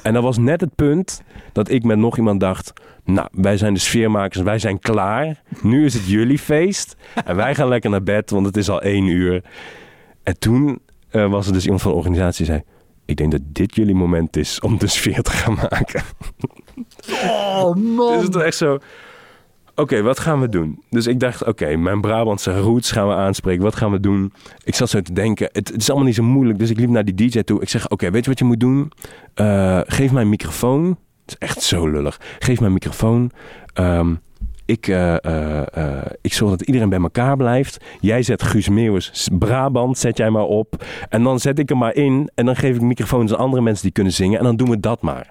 En dat was net het punt dat ik met nog iemand dacht: Nou, wij zijn de sfeermakers, wij zijn klaar. Nu is het jullie feest. En wij gaan lekker naar bed, want het is al één uur. En toen uh, was er dus iemand van de organisatie die zei: Ik denk dat dit jullie moment is om de sfeer te gaan maken. Oh man. Dus het echt zo. Oké, wat gaan we doen? Dus ik dacht, oké, mijn Brabantse roots gaan we aanspreken. Wat gaan we doen? Ik zat zo te denken, het, is allemaal niet zo moeilijk. Dus ik liep naar die DJ toe. Ik zeg, oké, weet je wat je moet doen? Uh, geef mij een microfoon. Het is echt zo lullig. Geef mij een microfoon. Um, ik, uh, uh, ik zorg dat iedereen bij elkaar blijft. Jij zet Guus Meeuwis Brabant, zet jij maar op. En dan zet ik hem maar in. En dan geef ik microfoons aan andere mensen die kunnen zingen. En dan doen we dat maar.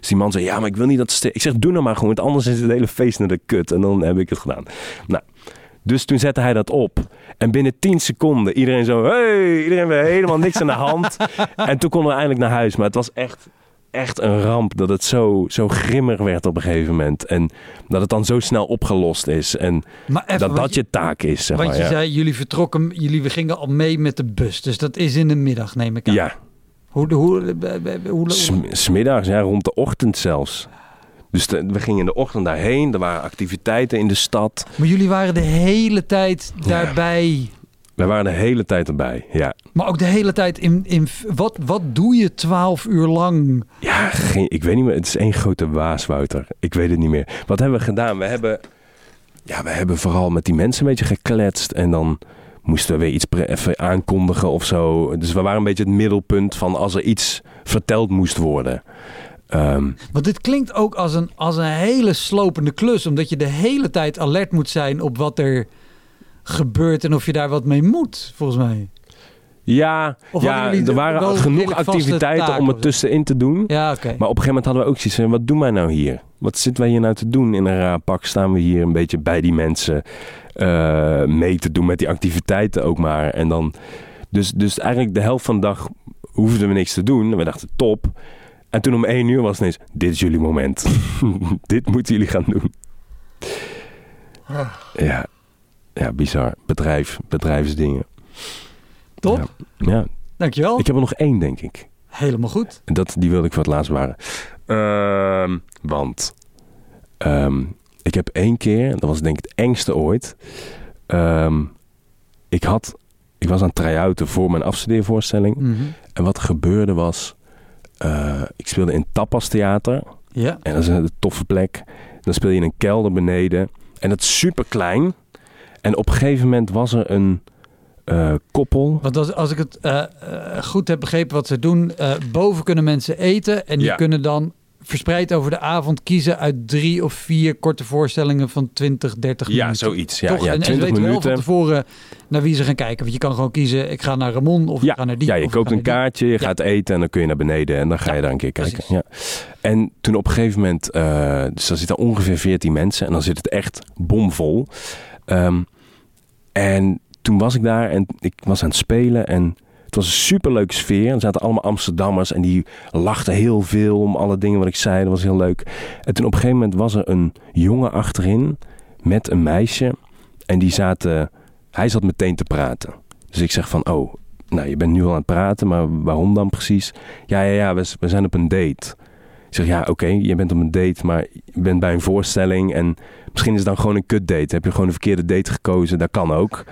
Dus die man zei, ja, maar ik wil niet dat... Ik zeg, doe nou maar gewoon, want anders is het hele feest naar de kut. En dan heb ik het gedaan. Nou, dus toen zette hij dat op. En binnen 10 seconden, iedereen zo... Hey, iedereen weer helemaal niks aan de hand. en toen konden we eindelijk naar huis. Maar het was echt, echt een ramp dat het zo, zo grimmig werd op een gegeven moment. En dat het dan zo snel opgelost is. En even, dat dat je, je taak is, zeg Want maar, je ja. zei, jullie vertrokken... Jullie gingen al mee met de bus. Dus dat is in de middag, neem ik aan. Ja, Hoe, hoe, hoe, hoe, Sm- smiddags, ja, rond de ochtend zelfs. Dus de- we gingen in de ochtend daarheen. Er waren activiteiten in de stad. Maar jullie waren de hele tijd daarbij. We waren de hele tijd erbij, ja. Maar ook de hele tijd in... in wat, wat doe je twaalf uur lang? Ja, geen, ik weet niet meer. Het is één grote waas, Wouter. Ik weet het niet meer. Wat hebben we gedaan? We hebben, ja, we hebben vooral met die mensen een beetje gekletst. En dan moesten we weer iets even aankondigen of zo. Dus we waren een beetje het middelpunt van als er iets verteld moest worden. Ehm, Want dit klinkt ook als een, als een hele slopende klus. Omdat je de hele tijd alert moet zijn op wat er gebeurt. En of je daar wat mee moet, volgens mij. ja, Of ja er waren genoeg activiteiten om het tussenin te doen. Ja, oké. Maar op een gegeven moment hadden we ook zoiets van, wat doen wij nou hier? Wat zitten wij hier nou te doen? In een raar pak staan we hier een beetje bij die mensen eh, mee te doen met die activiteiten ook maar. En dan, dus, dus eigenlijk de helft van de dag hoefden we niks te doen. En we dachten, top. En toen om één uur was het ineens, dit is jullie moment. dit moeten jullie gaan doen. Ja, ja bizar. Bedrijf, bedrijfsdingen. Top, Ja. ja, dankjewel. ik heb er nog één, denk ik. Helemaal goed. Dat, die wilde ik voor het laatst bewaren. Ehm, want ehm, ik heb één keer, dat was denk ik het engste ooit. Ehm, ik, had, ik was aan het try-outen voor mijn afstudeervoorstelling. Mhm. En wat er gebeurde was, eh, ik speelde in Tapas Theater. Ja. En dat is een toffe plek. Dan speel je in een kelder beneden. En dat is super klein. En op een gegeven moment was er een eh, koppel. Want als, als ik het eh, eh, goed heb begrepen wat ze doen, boven kunnen mensen eten en die Ja. kunnen dan verspreid over de avond kiezen uit drie of vier korte voorstellingen van 20, 30 Ja, minuten. zoiets. Ja, Toch? ja en, en ze 20 weten wel van tevoren naar wie ze gaan kijken. Want je kan gewoon kiezen, ik ga naar Ramon of ik ga naar die. Ja, je koopt een kaartje, je Ja. gaat eten en dan kun je naar beneden en dan ga je Ja, daar een keer kijken. precies. Ja. En toen op een gegeven moment, dus daar zitten ongeveer 14 mensen en dan zit het echt bomvol. Ehm, en toen was ik daar en ik was aan het spelen en het was een superleuke sfeer. Er zaten allemaal Amsterdammers en die lachten heel veel om alle dingen wat ik zei. Dat was heel leuk. En toen op een gegeven moment was er een jongen achterin met een meisje en die zaten, hij zat meteen te praten. Dus ik zeg van, oh, nou, je bent nu al aan het praten, maar waarom dan precies? Ja, ja, ja, we, zijn op een date. Ik zeg, ja, oké, je bent op een date, maar je bent bij een voorstelling en misschien is het dan gewoon een kut date. Heb je gewoon een verkeerde date gekozen? Dat kan ook.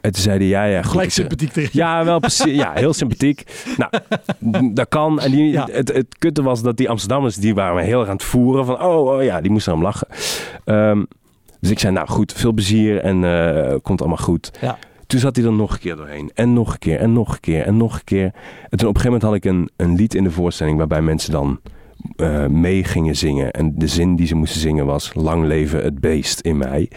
En toen zeiden ja, ja, goed. Gelijk zeg, sympathiek tegen. ja, wel precies. Ja, heel sympathiek. Nou, dat kan. En die, Ja. het, het kutte was dat die Amsterdammers, die waren me heel erg aan het voeren. Van, oh, oh ja, die moesten hem lachen. Ehm, dus ik zei, nou goed, veel plezier en eh, komt allemaal goed. Ja. Toen zat hij er nog een keer doorheen. En nog een keer, en nog een keer, en nog een keer. En toen op een gegeven moment had ik een, een lied in de voorstelling waarbij mensen dan uh, mee gingen zingen. En de zin die ze moesten zingen was: Lang leven het beest in mij.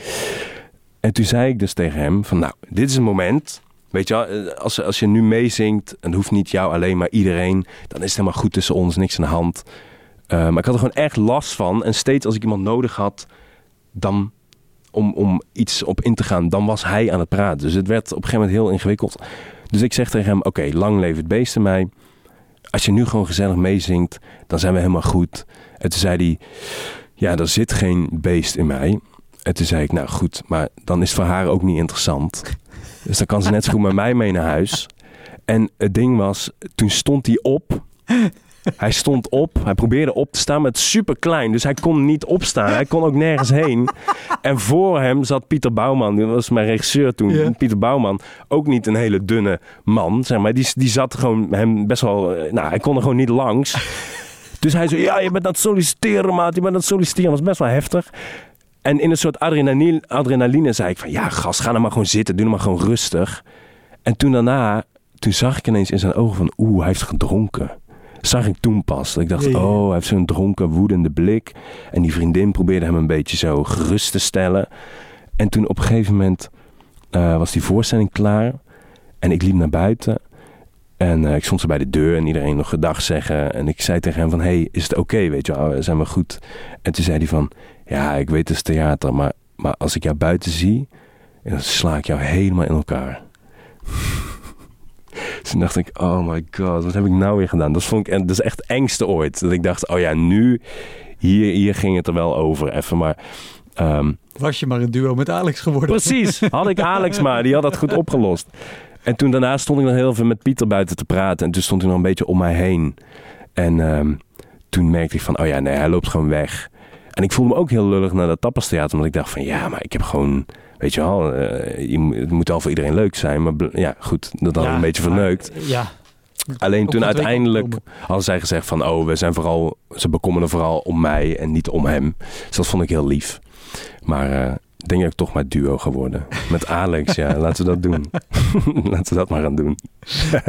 En toen zei ik dus tegen hem: van nou, dit is een moment. Weet je eh, als, als je nu meezingt, en hoeft niet jou alleen, maar iedereen, dan is het helemaal goed tussen ons, niks aan de hand. Uh, maar ik had er gewoon echt last van. En steeds als ik iemand nodig had, dan om, om iets op in te gaan, dan was hij aan het praten. Dus het werd op een gegeven moment heel ingewikkeld. Dus ik zeg tegen hem: Oké, lang leven het beest in mij. Als je nu gewoon gezellig meezingt, dan zijn we helemaal goed. En toen zei hij: Ja, er zit geen beest in mij. En toen zei ik: Nou goed, maar dan is het voor haar ook niet interessant. Dus dan kan ze net zo goed met mij mee naar huis. En het ding was, toen stond hij op. Hij stond op, hij probeerde op te staan, maar het super klein. Dus hij kon niet opstaan. Hij kon ook nergens heen. En voor hem zat Pieter Bouwman, die was mijn regisseur toen. Pieter Bouwman, ook niet een hele dunne man, zeg maar. Die, die zat gewoon hem best wel, eh, nou, hij kon er gewoon niet langs. Dus hij zei, ja, je bent aan het solliciteren, maat. Je bent aan het solliciteren. Dat was best wel heftig. En in een soort adrenaline, adrenaline zei ik van, ja, gast, ga nou maar gewoon zitten. Doe nou maar gewoon rustig. En toen daarna, toen zag ik ineens in zijn ogen van, oeh, hij heeft gedronken zag ik toen pas. Dat ik dacht, oh, hij heeft zo'n dronken, woedende blik. En die vriendin probeerde hem een beetje zo gerust te stellen. En toen op een gegeven moment uh, was die voorstelling klaar. En ik liep naar buiten. En uh, ik stond zo bij de deur en iedereen nog gedag zeggen. En ik zei tegen hem van, hey, is het oké, weet je wel, zijn we goed? En toen zei hij van, ja, ik weet het is theater, maar, maar als ik jou buiten zie, dan sla ik jou helemaal in elkaar. toen dacht ik, oh my god, wat heb ik nou weer gedaan? Dat, vond ik, dat is echt engste ooit. Dat ik dacht, oh ja, nu, hier, hier ging het er wel over even. Maar um, was je maar een duo met Alex geworden. Precies, had ik Alex maar, die had dat goed opgelost. En toen daarna stond ik nog heel veel met Pieter buiten te praten. En toen stond hij nog een beetje om mij heen. En um, toen merkte ik van, oh ja, nee, hij loopt gewoon weg. En ik voelde me ook heel lullig naar dat tapastheater. Omdat ik dacht van, ja, maar ik heb gewoon Weet je wel, uh, je, het moet wel voor iedereen leuk zijn. Maar ja, goed, dat had ja, een beetje verneukt. ja. Alleen toen uiteindelijk hadden zij gezegd van... oh, we zijn vooral, ze bekommeren vooral om mij en niet om hem. Dus dat vond ik heel lief. Maar uh, denk dat ik toch maar duo geworden. Met Alex, ja. Laten we dat doen. laten we dat maar gaan doen.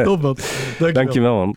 Top, man. Dankjewel. Dankjewel, man.